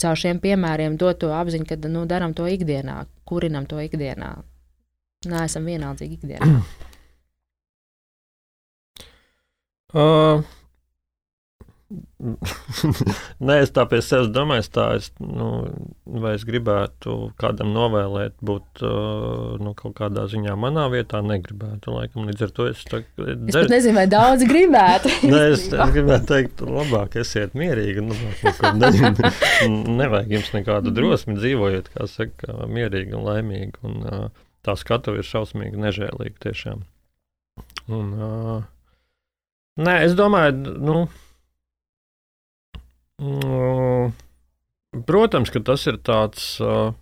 caur šiem piemēriem dot to apziņu, ka nu, darām to ikdienā, kurinam to ikdienā. Nē, esam vienaldzīgi ikdienā. Uh, Nē, es tā pie sevis domāju, tā es, nu, vai es gribētu kādam novēlēt būt nu, kaut kādā ziņā manā vietā. Negribētu, laikam, līdz ar to es tā kā. Es nezinu, vai daudz gribētu. Nē, es, es gribētu teikt, labāk esiet mierīgi. Nu, nevajag jums nekādu drosmi dzīvojot, kā saka, mierīgi un laimīgi. Un, tā skatu ir šausmīgi nežēlīga tiešām. Un, uh, Nē, es domāju, nu, mm, protams, ka tas ir tāds. Uh,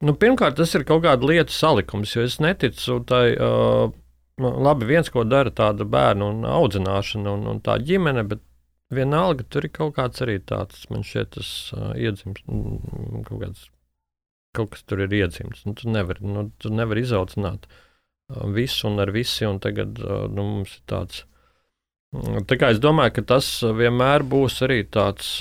nu, pirmkārt, tas ir kaut kāda lietu salikums, jo es neticu tai. Uh, labi, viens, ko dara tāda bērnu audzināšana un, un tā ģimene, bet vienalga tur ir kaut kāds arī tāds, man šķiet, tas uh, iedzimts, kaut, kāds, kaut kas tur ir iedzimts. Nu, tu nevari nu, nevar izaudzināt uh, visu un ar visi, un tagad nu, mums ir tāds. Tā kā es domāju, ka tas vienmēr būs arī tāds,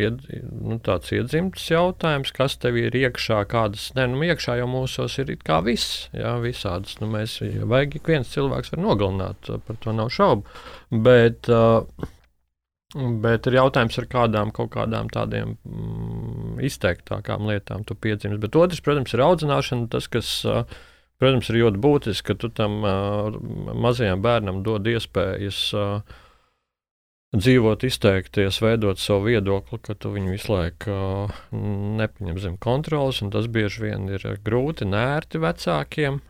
ied, nu, tāds iedzimts jautājums, kas tev ir iekšā, kādas, ne, nu, iekšā jau mūsos ir kā viss, jā, visādas, nu, mēs, vajag ik viens cilvēks var nogalināt, par to nav šaubu, bet, bet ir jautājums ar kādām kaut kādām tādiem mm, izteiktākām lietām tu piedzimst, bet otrs, protams, ir audzināšana, tas, kas, uh, Protams, ir ļoti būtiski, ka tu tam uh, mazajam bērnam dod iespējas uh, dzīvot, izteikties, veidot savu viedokli, ka tu viņu visu laiku uh, nepaņem zem kontrolas. Tas bieži vien ir grūti, nērti vecākiem.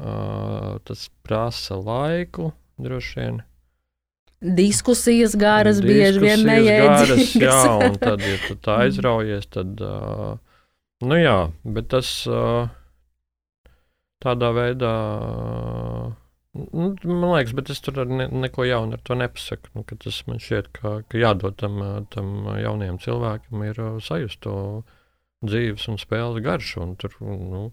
Uh, tas prasa laiku, droši vien. Diskusijas garas Diskusijas bieži vien neiedzīgas. jā, un tad, ja tu tā aizraujies, tad, uh, nu jā, bet tas uh, tādā veidā Nu, man liekas, bet es tur ne, neko jaunu ar to nepasaku. Nu, tas man šķiet, ka, ka jādod tam, tam jaunajam cilvēkam ir uh, sajust to dzīves un spēles garšu. Un tur, nu,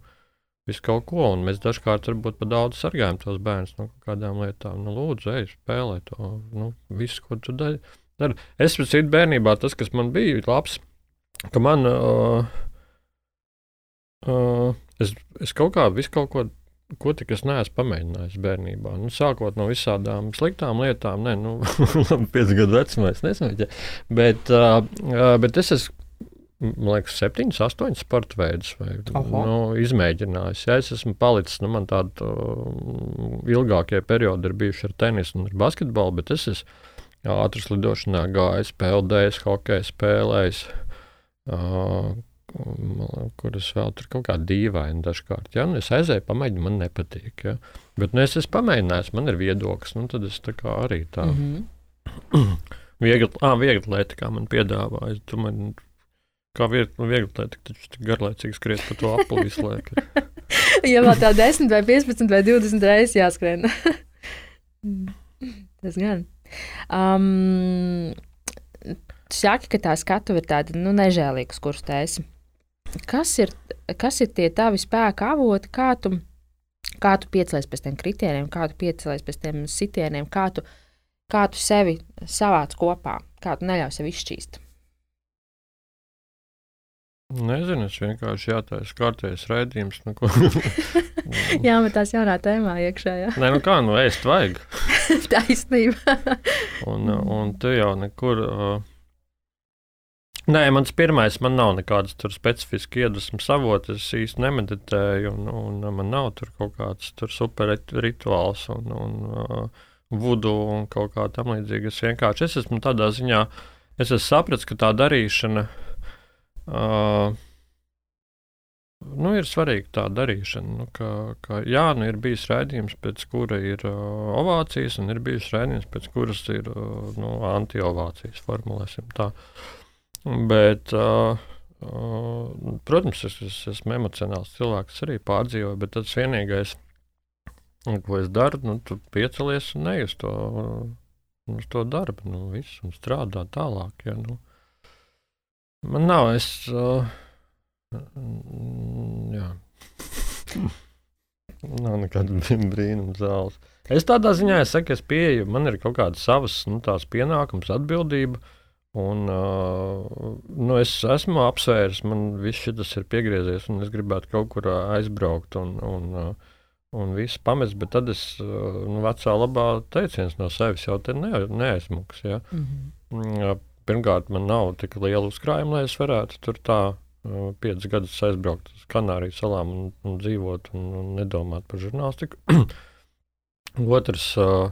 visu kaut ko, un mēs dažkārt varbūt par daudz sargājam tos bērnus no kādām lietām. Nu, lūdzu, ej, spēlē to, nu, visu, ko tu dari. Dar. Es pēc tam bērnībā tas, kas man bija labs, ka man, uh, uh, es, es kaut kā, visu kaut ko ko tik es neesmu pamēģinājis bērnībā. Nu, sākot no visām sliktām lietām, ne, nu, labi, 5 gadu vecumā es nesmu. Bet, uh, bet es esmu. Man liekas, septiņas, astoņas sporta veidus nu, izmēģinājis. Ja es esmu palicis, nu, man tādi uh, ilgākie periodi ir bijuši ar tenisu un ar basketbolu, bet es esmu ātras lidošanā gājis, peldējis, hokeju spēlējis, uh, kuras vēl tur kaut kā dīvaini dažkārt. Ja? Nu, es aizēju, pamēģinu, man nepatīk. Ja? Bet nu, es esmu pamēģinājis, man ir viedoklis, nu, tad es tā kā arī tā. Mm -hmm. viegli, ah, viegli lieta, kā man piedāvāja. Tu man, kā viegli, viegli lieta, taču tik garlaicīgi skriet pa to apli visu laiku. ja vēl tā 10 vai 15 vai 20 reizes jāskrien. Tas gan. Um, Saki, ka tā skatuve ir tāda nu, nežēlīga, kurš taisa. Kas ir, kas ir tie tavi spēka avoti, kā tu, kā tu piecēlies pēc tiem kritērijiem, kā tu piecēlies pēc tiem sitieniem, kā tu, kā tu sevi savāc kopā, kā tu neļauj sev izšķīst? Nezinu, es vienkārši jātaisa kārtējas raidījums. Nu, Jā, bet tās jaunā tēmā iekšā. Jā. Nē, nu kā, nu ēst vajag. Taisnība. un, un tu jau nekur. Uh, Nē, mans pirmais, man nav nekādas specifiskas iedvesmas avots. Es īsti nemeditēju, un, un man nav tur kaut kāds super rituāls un, un uh, vudu un kaut kā tam līdzīga. Es vienkārši es esmu tādā ziņā, es esmu sapratis, ka tā darīšana. Uh, Nu, ir svarīga tā darīšana. Nu, ka, ka, jā, nu, ir bijis rādījums, pēc kura ir uh, ovācijas, un ir bijis rādījums, pēc kuras ir uh, nu, anti-ovācijas. Formulēsim tā. Uh, Bet, uh, uh, protams, es, es esmu emocionāls cilvēks, arī pārdzīvoju, bet tas vienīgais, ko es daru, nu, tu piecelies un neej uz to, uz to darbu, nu, viss, un strādā tālāk. Ja, nu. Man nav, es. Uh, jā. Nav nekāda brīnuma zāles. Es tādā ziņā es saku, es pieeju, man ir kaut kādas savas nu, pienākums, atbildība. Uh, Un, uh, nu, es esmu apsvērs, man viss šis ir piegriezies, un es gribētu kaut kur aizbraukt un, un, uh, un visu pamest. Bet tad es nu, vecā labā teiciens no sevis jau te ne, neaizmuks. Ja? Mm -hmm. Pirmkārt, man nav tik liela uzkrājuma, lai es varētu tur tā uh, piecus gadus aizbraukt uz Kanāriju salām un, un dzīvot un, un nedomāt par žurnālistiku. Otrs. Uh,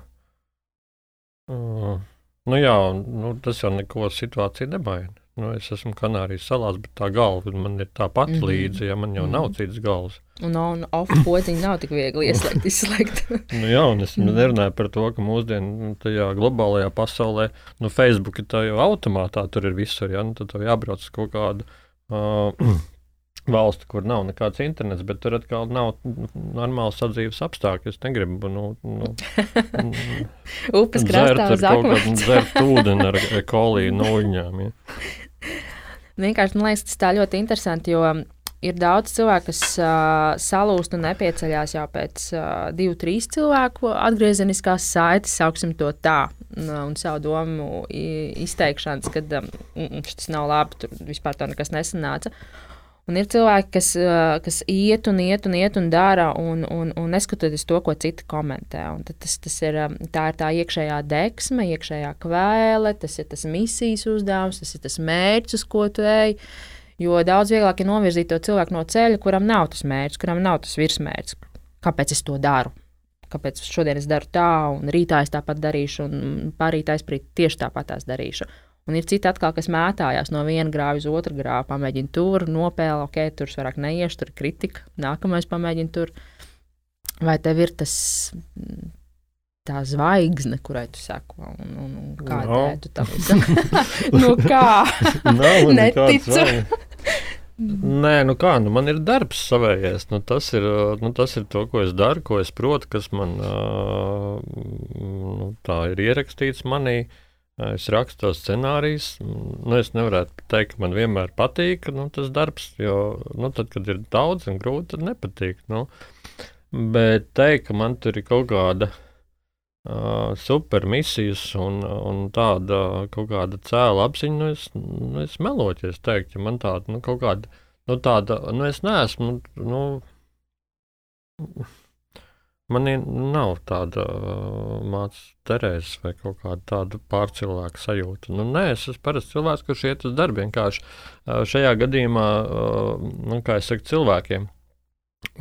uh, Nu jā, nu, tas jau neko situāciju nemaina. Nu, es esmu Kanārijas salās, bet tā galva man ir tā pati mm -hmm. līdzi, ja man jau mm -hmm. nav mhm. citas galvas. Un on off podziņu nav tik viegli ieslēgt, izslēgt. nu, jā, un es nerunāju par to, ka mūsdienu tajā globālajā pasaulē, nu, Facebook ir tā jau automātā, tur ir visur, ja, nu, tad tev jābrauc uz kaut kādu. Uh, valsti, kur nav nekāds internets, bet tur atkal nav normāls sadzīves apstākļi. Es negribu nu, nu, upes krastā uz akmens. Dzert ūdeni ar koliju no uņām. Ja. Vienkārši man liekas, tas tā ļoti interesanti, jo ir daudz cilvēku, kas uh, salūst un nepieceļās jau pēc uh, divu, trīs cilvēku atgriezeniskās saites, sauksim to tā, un, savu domu izteikšanas, ka um, tas nav labi, tur vispār tā nekas nesanāca. Uh, Un ir cilvēki, kas, kas iet un iet un iet un dara, un, un, un neskatoties to, ko citi komentē. Un tas, tas ir, tā ir tā iekšējā deksme, iekšējā kvēle, tas ir tas misijas uzdevums, tas ir tas mērķis, uz ko tu ej. Jo daudz vieglāk ir novirzīt to cilvēku no ceļa, kuram nav tas mērķis, kuram nav tas virsmērķis. Kāpēc es to daru? kāpēc šodien es daru tā, un rītā es tāpat darīšu, un pārīt aizprīt tieši tāpat darīšu. Un ir citi atkal, kas mētājās no viena grāva uz otru grāvu, pamēģina tur, nopēla, ok, tur vairāk neiešu, tur kritika, nākamais pamēģina tur. Vai tev ir tas tā zvaigzne, kurai tu seko, un, un, un kā no. tu tam visam? nu kā? Nav Neticu. Nē, nu kā, nu man ir darbs savējais. Nu tas, ir, nu tas ir to, ko es daru, ko es protu, kas man uh, nu, tā ir ierakstīts manī. Es rakstu tos scenārijus. Nu, es nevaru teikt, ka man vienmēr patīk nu, tas darbs, jo nu, tad, kad ir daudz un grūti, tad nepatīk. Nu. Bet teikt, ka man tur ir kaut kāda uh, supermisijas un, un tāda kaut kāda cēla apziņa, nu es, nu es melotu, ja teiktu, ja man tāda, nu, kaut kāda, nu, tāda, nu, es neesmu, nu, man nav tāda uh, mācas Terēzes vai kaut kāda tāda pārcilvēka sajūta. Nu, nē, es esmu parasts cilvēks, kurš iet uz darbu vienkārši uh, šajā gadījumā, uh, nu, kā es saku, cilvēkiem.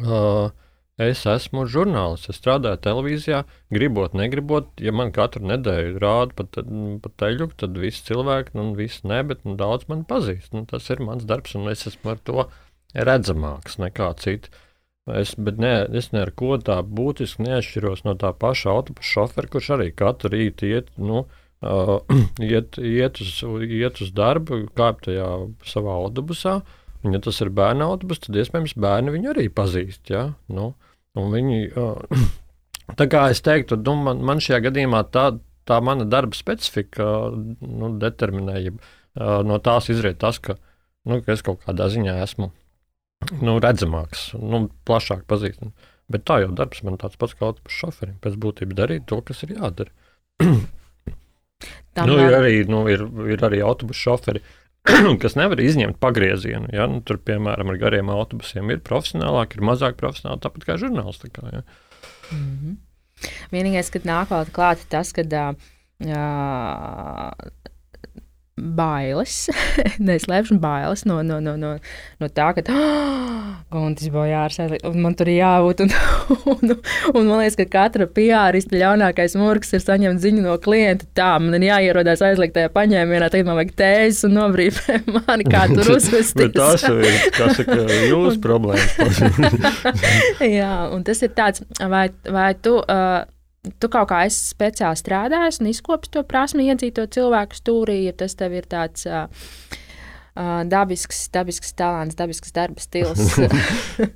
Uh, Es esmu žurnālists, es strādāju televīzijā, gribot, negribot. Ja man katru nedēļu rāda pa, pa teļu, tad visi cilvēki, nu, visi ne, bet nu, daudz man pazīst. Nu, tas ir mans darbs, un es esmu ar to redzamāks nekā citi. Es, ne, es ne ar ko tā būtiski neatšķiros no tā paša autobusu šofera, kurš arī katru rītu iet, nu, uh, iet, iet, uz, iet uz darbu, kāp tajā savā autobusā. Ja tas ir bērnu autobus, tad iespējams bērni viņu arī pazīst. Ja? Nu, viņi, tā kā es teiktu, nu, man, man šajā gadījumā tā, tā mana darba specifika nu, determinēja, no tās izriet tas, ka, nu, ka es kaut kādā ziņā esmu nu, redzamāks, nu, plašāk pazīstams. Bet tā jau darbs man tāds pats kā autobusu šoferim. Pēc būtības darīt to, kas ir jādara. nu, ir, arī, nu, ir, ir arī autobusu šoferi, kas nevar izņemt pagriezienu. Ja? Nu, tur, piemēram, ar gariem autobusiem ir profesionālāk, ir mazāk profesionāli, tāpat kā žurnālistikā. Ja? Mm -hmm. Vienīgais, kad nāk klāt, tas, ka uh, bailes, neslēpšu bailes no, no, no, no, no tā, ka oh, Guntis Bojārs, un man tur ir jābūt. Un, un, un man liekas, ka katra piārista ļaunākais murgs ir saņemt ziņu no klienta. Tā, man ir jāierodās aizliegtajā paņēmienā, tagad man vajag tēzes un nobrīvē mani, kā tur uzvesties. tas ir, kā saka, jūsu problēmas. Jā, un tas ir tāds, vai, vai tu. Uh, tu kaut kā esi speciāli strādājis un izkopis to prasmi, iedzīt to cilvēku stūrī, ja tas tev ir tāds uh, dabisks, dabisks talants, dabisks darba stils.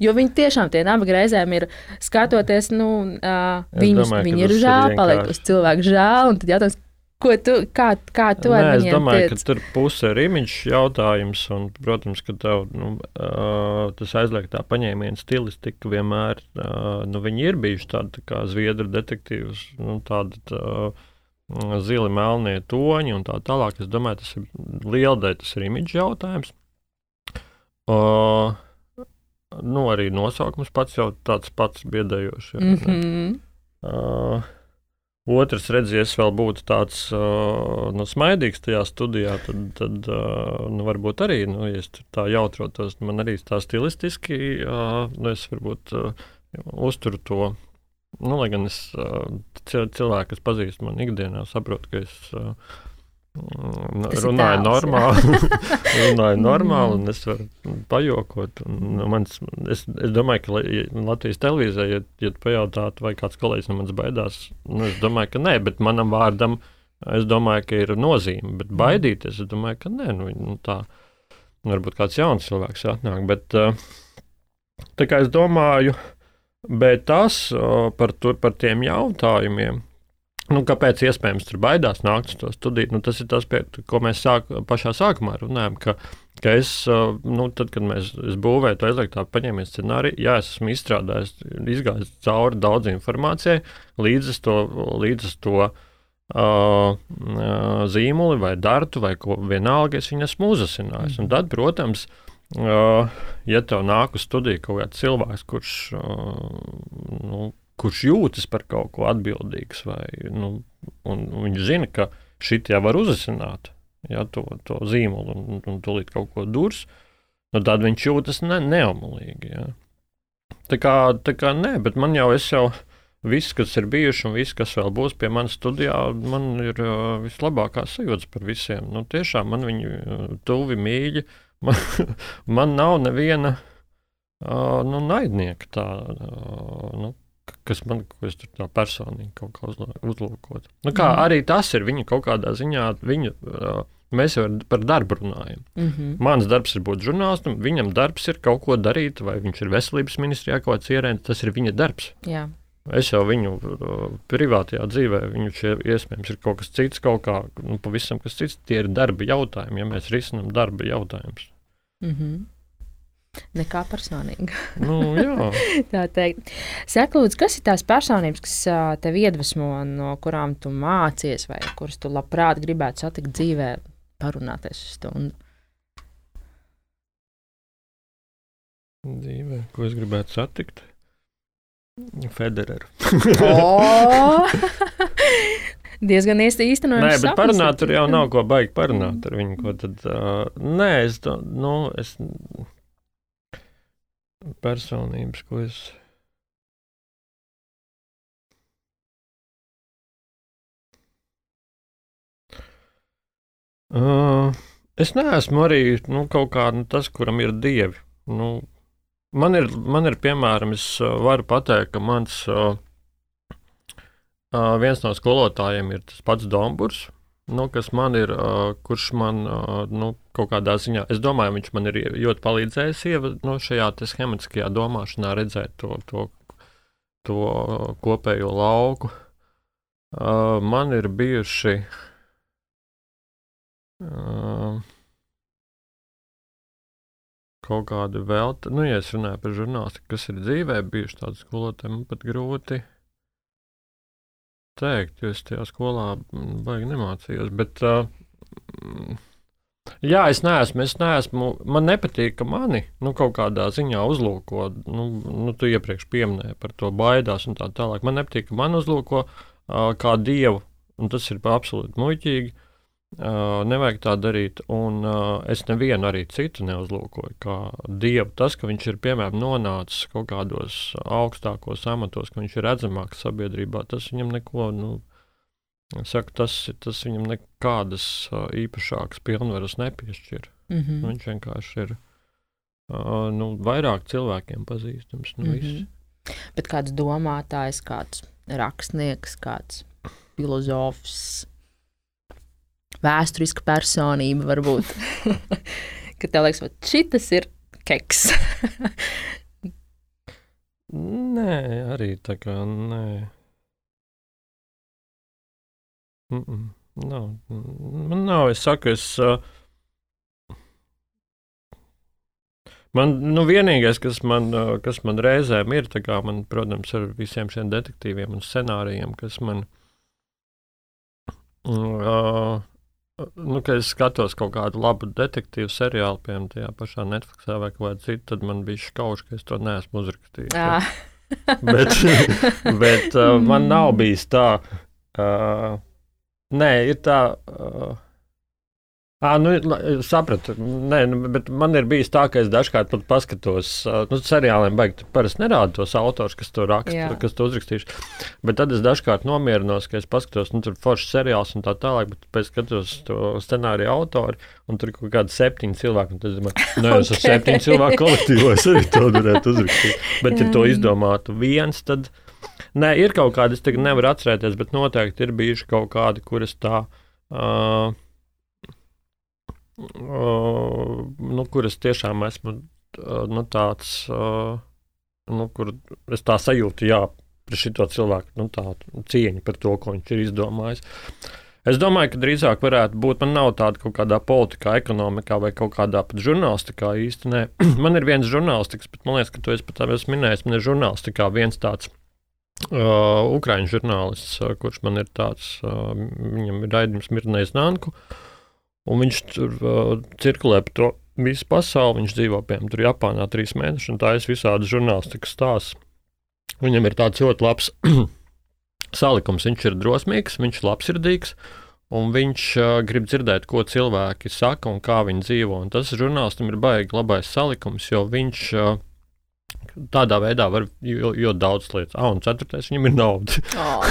Jo viņi tiešām tie nabaga reizēm ir skatoties, nu, uh, viņus, domāju, viņi ir žēl, paliek uz cilvēku žēl. Tad jautājums, Ko tu, kā, kā tu Nē, es domāju, tiec? ka tur puse ir imidžs jautājums, un, protams, ka tev nu, uh, tas aizliegtā paņēmiena stilistika vienmēr, uh, nu, viņi ir bijuši tādi tā kā zviedru detektīvs, nu, tādi tā, zili melnie toņi un tā tālāk. Es domāju, tas ir liela daļa, tas ir imidžs jautājums. Uh, nu, arī nosaukums pats jau tāds pats biedējošs. Mm -hmm. uh, Otrs, redzies, vēl būtu tāds nu, smaidīgs tajā studijā, tad, tad nu, varbūt arī, nu, ja es tā jautrotos, man arī tā stilistiski, nu, es varbūt uzturu to. Nu, lai gan es cilvēki, kas pazīst man ikdienā, saprotu, ka es runāju normāli, runāju normāli, un es varu pajokot. Un, nu, mans, es, es domāju, ka Latvijas televīzijā, ja, ja pajautātu, vai kāds kolēģis no manis baidās, nu, es domāju, ka nē, bet manam vārdam, es domāju, ka ir nozīme. Bet mm. baidīties, es domāju, ka nē, nu, nu, tā varbūt kāds jauns cilvēks atnāk. Bet, tā kā es domāju, bet tas par, tur, par tiem jautājumiem Nu, kāpēc iespējams tur baidās nākt uz to studiju? Nu, tas ir tas, pie, ko mēs sāk, pašā sākumā runājam. Ka, ka es, nu, tad, kad mēs būvējam to aizliegtā paņēmienu scenāriju, jā, es esmu izstrādājis, izgājis cauri daudz informācijai, līdz to, līdz to uh, zīmoli vai dartu vai ko vienalga, es viņu esmu uzasinājis. Un tad, protams, uh, ja tev nāk uz studiju kaut kāds cilvēks, kurš uh, nu, kurš jūtas par kaut ko atbildīgs, vai nu, viņš zina, ka šī jau var uzzināt ja, to, to zīmolu un, un tūlīt kaut ko durs, nu, tad viņš jūtas ne, neomulīgi. Ja. Tā kā, tā kā nē, bet man jau, es jau, viss, kas ir bijuši un viss, kas vēl būs pie manas studijā, man ir uh, vislabākās sajūtas par visiem. Nu, tiešām man viņi tuvi mīļi. Man, man nav neviena uh, nu, naidnieka tā. Uh, nu, kas man ko tur tā personīgi kaut kā uzlūkot. Nu, kā mm. arī tas ir viņa kaut kādā ziņā, viņa, uh, mēs jau par darbu runājam. Mm -hmm. Mans darbs ir būt žurnālistam, viņam darbs ir kaut ko darīt, vai viņš ir veselības ministrijā kaut kāds ierēdnis, tas ir viņa darbs. Jā. Es jau viņu uh, privātajā dzīvē, viņu šie iespējams ir kaut kas cits, kaut kā nu, pavisam kas cits. Tie ir darba jautājumi, ja mēs risinām darba jautājumus. Mm -hmm. Nekā personīga. Nu, tā teikt. Saka, lūdzu, kas ir tās personības, kas tev iedvesmo, no kurām tu mācies, vai kuras tu labprāt gribētu satikt dzīvē, parunāties stundu? Dzīvē, ko es gribētu satikt? Federeru. oh! Diezgan īstenojams. Nē, bet parunāt tur jau nav ko baigi parunāt ar viņu. Tad, uh, nē, es, to, nu, es personības, ko es. Uh, es neesmu arī nu, kaut kā nu, tas, kuram ir dievi. Nu, man, ir, man ir piemēram, es varu pateikt, ka mans uh, viens no skolotājiem ir tas pats Domburs nu, kas man ir, uh, kurš man uh, nu, kaut kādā ziņā, es domāju, viņš man ir ļoti palīdzējis ieva, nu, šajā schematiskajā domāšanā redzēt to, to, to kopējo lauku. Uh, man ir bijuši. Uh, kaut kāda vēl, nu, ja es runāju par žurnālistiku, kas ir dzīvē, bijuši tādi skolotāji, man pat grūti teikt, jo es tajā skolā mm, baigi nemācījos. Bet, uh, jā, es neesmu, es neesmu, man nepatīk, ka mani nu, kaut kādā ziņā uzlūko. Nu, nu, tu iepriekš pieminēji par to baidās un tā tālāk. Man nepatīk, ka man uzlūko uh, kā dievu, un tas ir absolūti muļķīgi. Uh, nevajag tā darīt, un uh, es nevienu arī citu neuzlūkoju kā dievu. Tas, ka viņš ir piemēram nonācis kaut kādos augstākos amatos, ka viņš ir redzamāks sabiedrībā, tas viņam neko, nu, saku, tas, tas viņam nekādas uh, īpašākas pilnvaras nepiešķir. Mm -hmm. Viņš vienkārši ir uh, nu, vairāk cilvēkiem pazīstams. Nu, mm -hmm. Bet kāds domātājs, kāds rakstnieks, kāds filozofs vēsturiska personība, varbūt. Kad tev liekas, ka šis ir keks. nē, arī tā kā nē. Mm -mm, nav. Man nav, es saku, es. Uh, Man nu, vienīgais, kas man, kas man reizēm ir, kā man, protams, ar visiem šiem detektīviem un scenārijiem, kas man uh, nu, kad es skatos kaut kādu labu detektīvu seriālu, piemēram, tajā pašā Netflixā vai kādā citā, tad man bija škauš, ka es to neesmu uzrakstījis. Ah. bet bet uh, man nav bijis tā. Uh, nē, ir tā. Uh, À, nu, sapratu, Nē, nu, bet man ir bijis tā, ka es dažkārt pat paskatos, nu, seriāliem baigi parasti nerāda tos autors, kas to raksta, Jā. kas to uzrakstījuši. Bet tad es dažkārt nomierinos, ka es paskatos, nu, tur foršs seriāls un tā tālāk, bet pēc skatos to scenāriju autoru, un tur kaut kādi septiņi cilvēki, un tad es domāju, nē, es esmu septiņu cilvēku kolektīvā, es arī to varētu uzrakstīt. Bet, ja to izdomātu viens, tad, nē, ir kaut kādi, es tagad nevaru atcerēties, bet noteikti ir bijuši kaut kādi, kuras tā. Uh, nu, kuras tiešām esmu nu, tāds, nu, kur es tā sajūtu, jā, par šo cilvēku nu, cieņu par to, ko viņš ir izdomājis. Es domāju, ka drīzāk varētu būt, man nav tāda kaut kādā politikā, ekonomikā vai kaut kādā pat žurnālistikā īstenībā. man ir viens žurnālistikas, bet man liekas, ka to es pat esmu minējis. Man ir žurnālistikā viens tāds uh, ukrāņu žurnālists, uh, kurš man ir tāds, uh, viņam ir raidījums Mirnais Nanku. Uh, Un viņš tur uh, cirkulē pa to visu pasauli. Viņš dzīvo piemēram tur Japānā trīs mēnešus, un ir visādi žurnālistikas stāsts. Viņam ir tāds ļoti labs salikums. Viņš ir drosmīgs, viņš ir labsirdīgs, un viņš uh, grib dzirdēt, ko cilvēki saka un kā viņi dzīvo. Un tas žurnālistam ir baigi labais salikums, jo viņš uh, tādā veidā var ļoti daudz lietas. Ah, un ceturtais viņam ir nauda. Oh,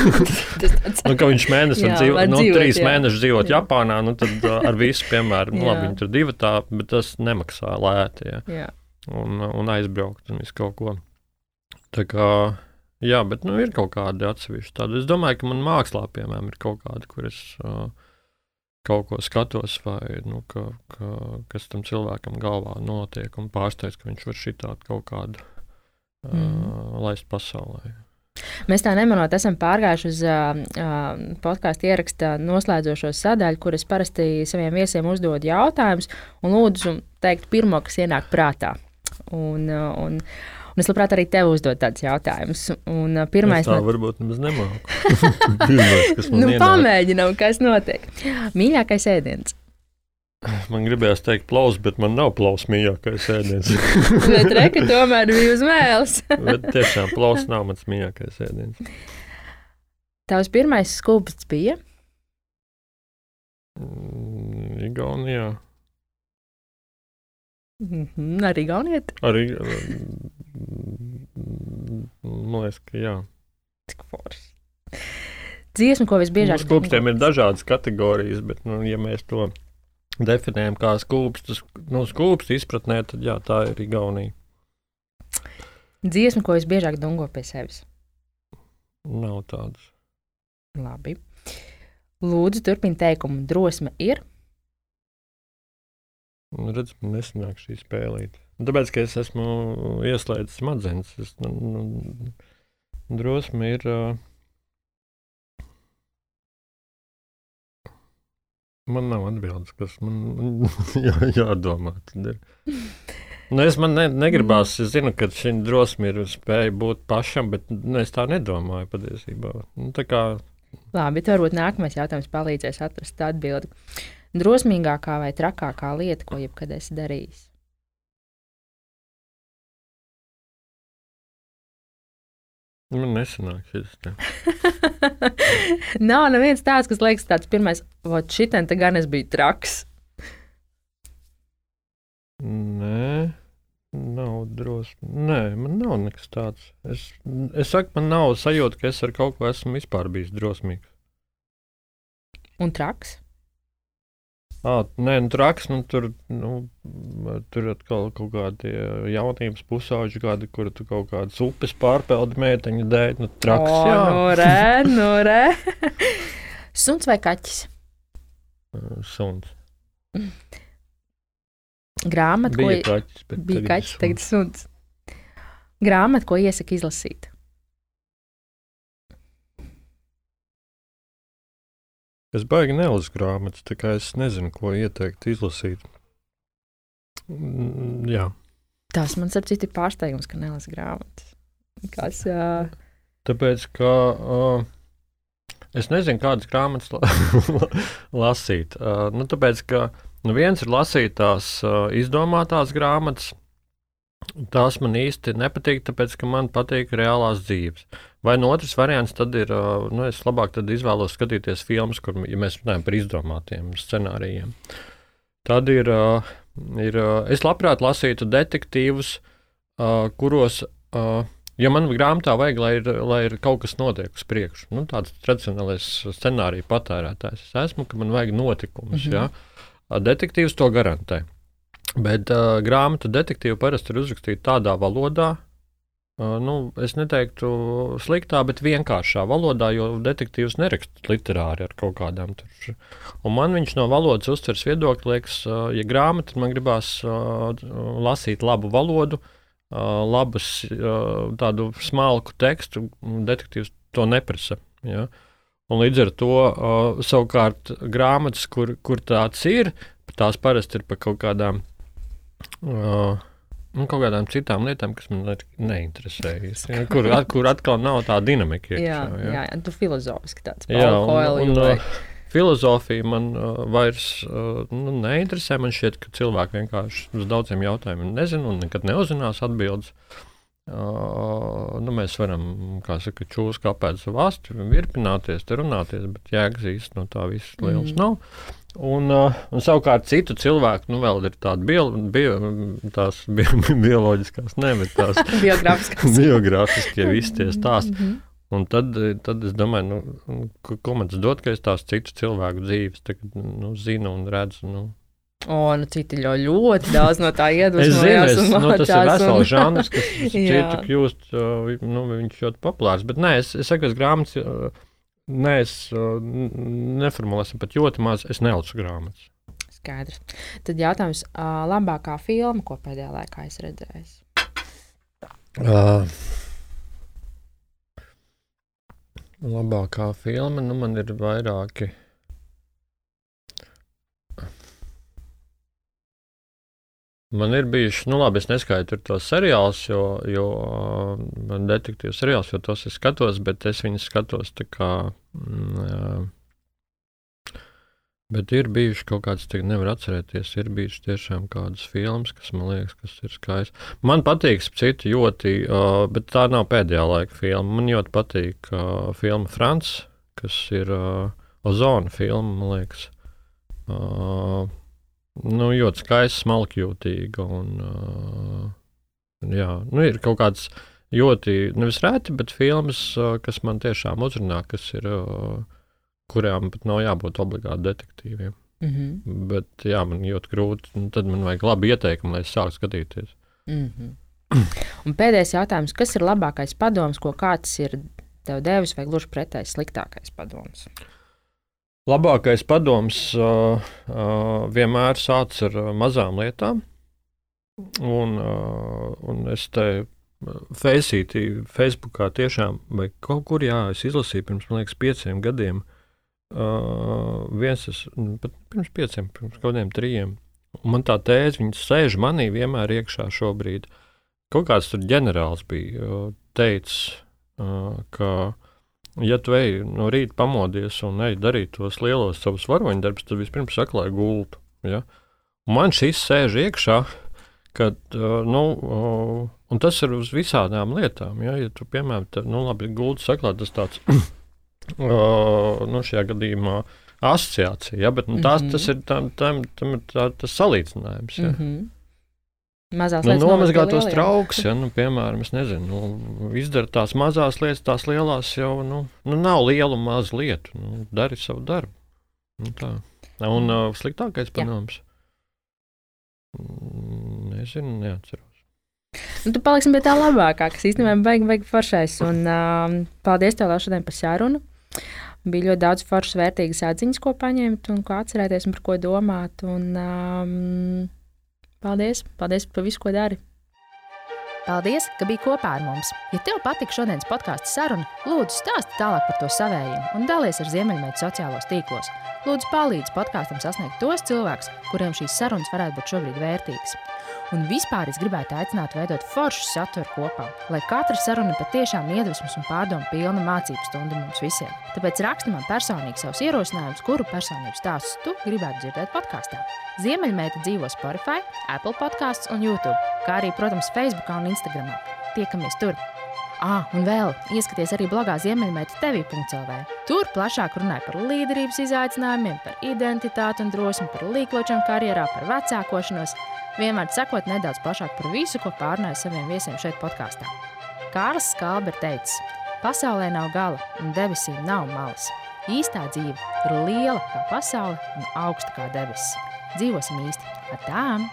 nu, ka viņš mēnesi Jā, var nu, dzīvot, trīs jā. mēnešus dzīvot Jā. Japānā, nu, tad ar visu, piemēram, nu, Jā. labi, viņi tur divi tā, bet tas nemaksā lēti. Ja? Jā. Un, un aizbraukt un visu kaut ko. Tā kā, jā, bet nu, ir kaut kādi atsevišķi tādi. Es domāju, ka man mākslā, piemēram, ir kaut kāda, kur es uh, kaut ko skatos, vai nu, ka, ka, kas tam cilvēkam galvā notiek, un pārsteidz, ka viņš var šitādi kaut kādu Mm. laist pasaulē. Mēs tā nemanot, esam pārgājuši uz uh, uh, podkāstu ieraksta noslēdzošo sadaļu, kur es parasti saviem viesiem uzdodu jautājumus un lūdzu teikt pirmo, kas ienāk prātā. Un, uh, un, un es labprāt arī tev uzdod tādus jautājumus. Uh, pirmais, es tā no- varbūt nemaz nemāku. Pirmais, nu, ienāk. pamēģinām, kas notiek. Mīļākais ēdiens. Man gribējās teikt, plaus, bet man nav plaus mīļākais ēdiens. Bet reka tomēr bija uz mēles. bet tiešām plaus nav mans mīļākais ēdiens. Tavs pirmais skūpsts bija. Mm, Igaunijā -hmm, arī gauniet. arī. mm, Man liekas, ka jā. Cik forši. Dziesma, ko visbiežāk Skūpstiem ir dažādas kategorijas, bet, nu, ja mēs to definējam kā skūpstus, nu, skūpstu izpratnē, tad jā, tā ir Igaunija. Dziesma, ko visbiežāk dungo pie sevis. Nav tādas. Labi. Lūdzu, turpini teikumu. Drosme ir. Nu, redz, man nesanāk šī spēlīte. Tāpēc, ka es esmu ieslēdzis smadzenes, es nu, nu, drosme ir. ā, Man nav atbildes, kas man jā, jādomā. Nu, es man ne, negribās, es zinu, ka šī drosme ir spēja būt pašam, bet nu, es tā nedomāju patiesībā. Nu, tā kā Labi, tad varbūt nākamais jautājums palīdzēs atrast atbildi. Drosmīgākā vai trakākā lieta, ko jebkad esi darījis? Man nesanāk šis. te. Nav neviens tāds, kas liekas tāds pirmais, vot šitien te gan es biju traks. Nē, nav drosme. Nē, man nav nekas tāds. Es, es saku, man nav sajūta, ka es ar kaut ko esmu vispār bijis drosmīgs. Un traks? À, nē, nu, traks, nu, tur, nu, tur atkal kaut kādi jaunības pusauģi, kādi, kur tu kaut kādas upes pārpeldi meiteņu dēļ. Nu, traks, o, jā. nu re, nu re. Suns vai kaķis? Suns. Grāmata, ko, kaķis, bija kaķis, suns. tagad suns. Grāmata, ko iesaka izlasīt. Es baigi nelasu grāmatas, tā kā es nezinu, ko ieteikt izlasīt. Mm, Jā. Tas man ar citu ir pārsteigums, ka nelasa grāmatas. Kas, uh, Tāpēc, ka uh, es nezinu, kādas grāmatas la lasīt. Uh, nu, tāpēc, ka nu, viens ir lasīt tās uh, izdomātās grāmatas. Tās man īsti nepatīk, tāpēc, ka man patīk reālās dzīves. Vai no otras variants, tad ir, nu, es labāk tad izvēlos skatīties filmas, kur ja mēs runājam par izdomātiem scenārijiem. Tad ir, ir es labprāt lasītu detektīvus, kuros Ja man grāmatā vajag, lai ir, lai ir kaut kas notiek uz priekšu, nu, tāds tradicionālais scenārija patērētājs, es esmu, ka man vajag notikumus. Mm. -hmm. ja? Detektīvs to garantē. Bet uh, grāmatu detektīvu parasti ir uzrakstīta tādā valodā, nu, es neteiktu sliktā, bet vienkāršā valodā, jo detektīvs neraksta literāri ar kaut kādām tur. Un man viņš no valodas uztveres viedokļa liekas, ja grāmata, tad man gribās lasīt labu valodu, labus, tādu smalku tekstu, detektīvs to neprasa. Ja? Un līdz ar to savukārt grāmatas, kur, kur tāds ir, tās parasti ir par kaut kādām. Uh, Nu, kaut kādām citām lietām, kas man ne- neinteresē. īsti, Ja, kur, at, kur atkal nav tā dinamika. jā, iekšā, jā, jā, tu filozofiski tāds Jā, un, un, vai- uh, filozofija man uh, vairs uh, nu, neinteresē. Man šķiet, ka cilvēki vienkārši uz daudziem jautājumiem nezina un nekad neuzzinās atbildes. Uh, nu, mēs varam, kā saka, čūsku kāpēt savu valsti, virpināties, te runāties, bet jēgas īsti no tā viss liels mm. nav. Un, uh, un savukārt citu cilvēku, nu, vēl ir tādas bio, bio, tās bio, bioloģiskās, nevis tās biogrāfiskie visi tie stāsti. Mm -hmm. Un tad, tad es domāju, nu, ko, man tas dod, ka es tās citu cilvēku dzīves tagad, nu, zinu un redzu. Nu, O, nu, citi jau ļoti daudz no tā iedvesmojās. es zinu, es, nu, tas ir vesels un... žanrs, kas citu kļūst, nu, viņš ļoti populārs. Bet nē, es, es saku, es grāmatas, nē, es neformulēsim pat ļoti maz, es nelcu grāmatas. Skaidrs. Tad jautājums, uh, labākā filma, ko pēdējā laikā es redzēju? Uh, labākā filma, nu man ir vairāki. Man ir bijuši, nu, labi, es neskaitu tos seriālus, jo, jo man detektīvu seriālus, jo tos es skatos, bet es viņus skatos tā kā. Mm, bet ir bijuši kaut kādas, tagad nevar atcerēties, ir bijuši tiešām kādas filmas, kas man liekas, kas ir skaistas. Man patīk, citu ļoti, uh, bet tā nav pēdējā laika filma. Man ļoti patīk uh, filma France, kas ir uh, Ozona filma, man liekas. Uh, nu, ļoti skaista, smalkjūtīga. Un, uh, jā, nu, ir kaut kāds ļoti, nevis reti, bet filmas, uh, kas man tiešām uzrunā, kas ir, uh, kurām pat nav jābūt obligāti detektīviem. Mm -hmm. Bet, jā, man ļoti grūti. Nu, tad man vajag labi ieteikumu, lai es sāktu skatīties. Mm -hmm. Un pēdējais jautājums, kas ir labākais padoms, ko kāds ir tev devis, vai gluži pretēji sliktākais padoms? Uh, Labākais padoms uh, uh, vienmēr sāc ar uh, mazām lietām. Un, uh, un es te Faceītī, Facebookā tiešām, vai kaut kur, jā, es izlasīju pirms, man liekas, pieciem gadiem. Uh, viens, es, nu, pat pirms pieciem, pirms kaut kādiem trijiem. Un man tā tēze, viņas sēž manī vienmēr iekšā šobrīd. Kaut kāds tur ģenerālis bija uh, teicis, uh, ka Ja tu ej no rīta pamodies un ej darīt tos lielos savus varoņdarbus, tad vispirms saklāj gultu. Ja? Man šis sēž iekšā, kad, uh, nu, uh, un tas ir uz visādām lietām. Ja, ja tu, piemēram, te, nu, labi, gultu saklāt, tas tāds, uh, nu, šajā gadījumā asociācija, ja, bet nu, tās, mm -hmm. tas ir tam, tam, tam, tā, tas salīdzinājums. Ja. Mm -hmm. Mazās nu, nomazgāt tos trauks, ja, nu, piemēram, nezinu, nu, izdara tās mazās lietas, tās lielās jau nu, nu, nav lielu un mazu lietu. Nu, dari savu darbu. Nu, tā. un uh, sliktākais padoms. Mm, nezinu, neatceros. Nu, tu paliksim pie tā labākā, kas īstenībā beigas beig foršais. Un, uh, paldies tev šodien par sarunu. Bija ļoti daudz foršas, vērtīgas atziņas, ko paņemt un ko atcerēties un par ko domāt. Un, um, Paldies! Paldies par visu, ko dari! Paldies, ka biji kopā ar mums! Ja tev patika šodienas podkāstu saruna, lūdzu stāsti tālāk par to savējiem un dalies ar Ziemeļmeitu sociālos tīklos. Lūdzu, palīdzi podkāstam sasniegt tos cilvēkus, kuriem šīs sarunas varētu būt šobrīd vērtīgas. Un vispār es gribētu aicināt veidot foršu saturu kopā, lai katra saruna patiešām iedvesmas un pārdomu pilna mācību stunda mums visiem. Tāpēc raksti man personīgi savus ierosinājumus, kuru personību stāstus tu gribētu dzirdēt podkāstā. Ziemeļmeita dzīvo Spotify, Apple podkāstos un YouTube, kā arī, protams, Facebook un Instagram. Tiekamies tur! Ah, un vēl ieskaties arī blogā Ziemeļmeita TV.CLV. Tur plašāk runāja par līderības izaicinājumiem, par identitāti un drosmi, par līkločiem karjerā, par vecākošanos vienmēr sakot nedaudz plašāk par visu, ko pārnāja saviem viesiem šeit podkāstā. Kārlis Skalbe ir teicis, pasaulē nav gala un debesīm nav malas. Īstā dzīve ir liela kā pasaule un augsta kā debesis. Dzīvosim īsti ar tām!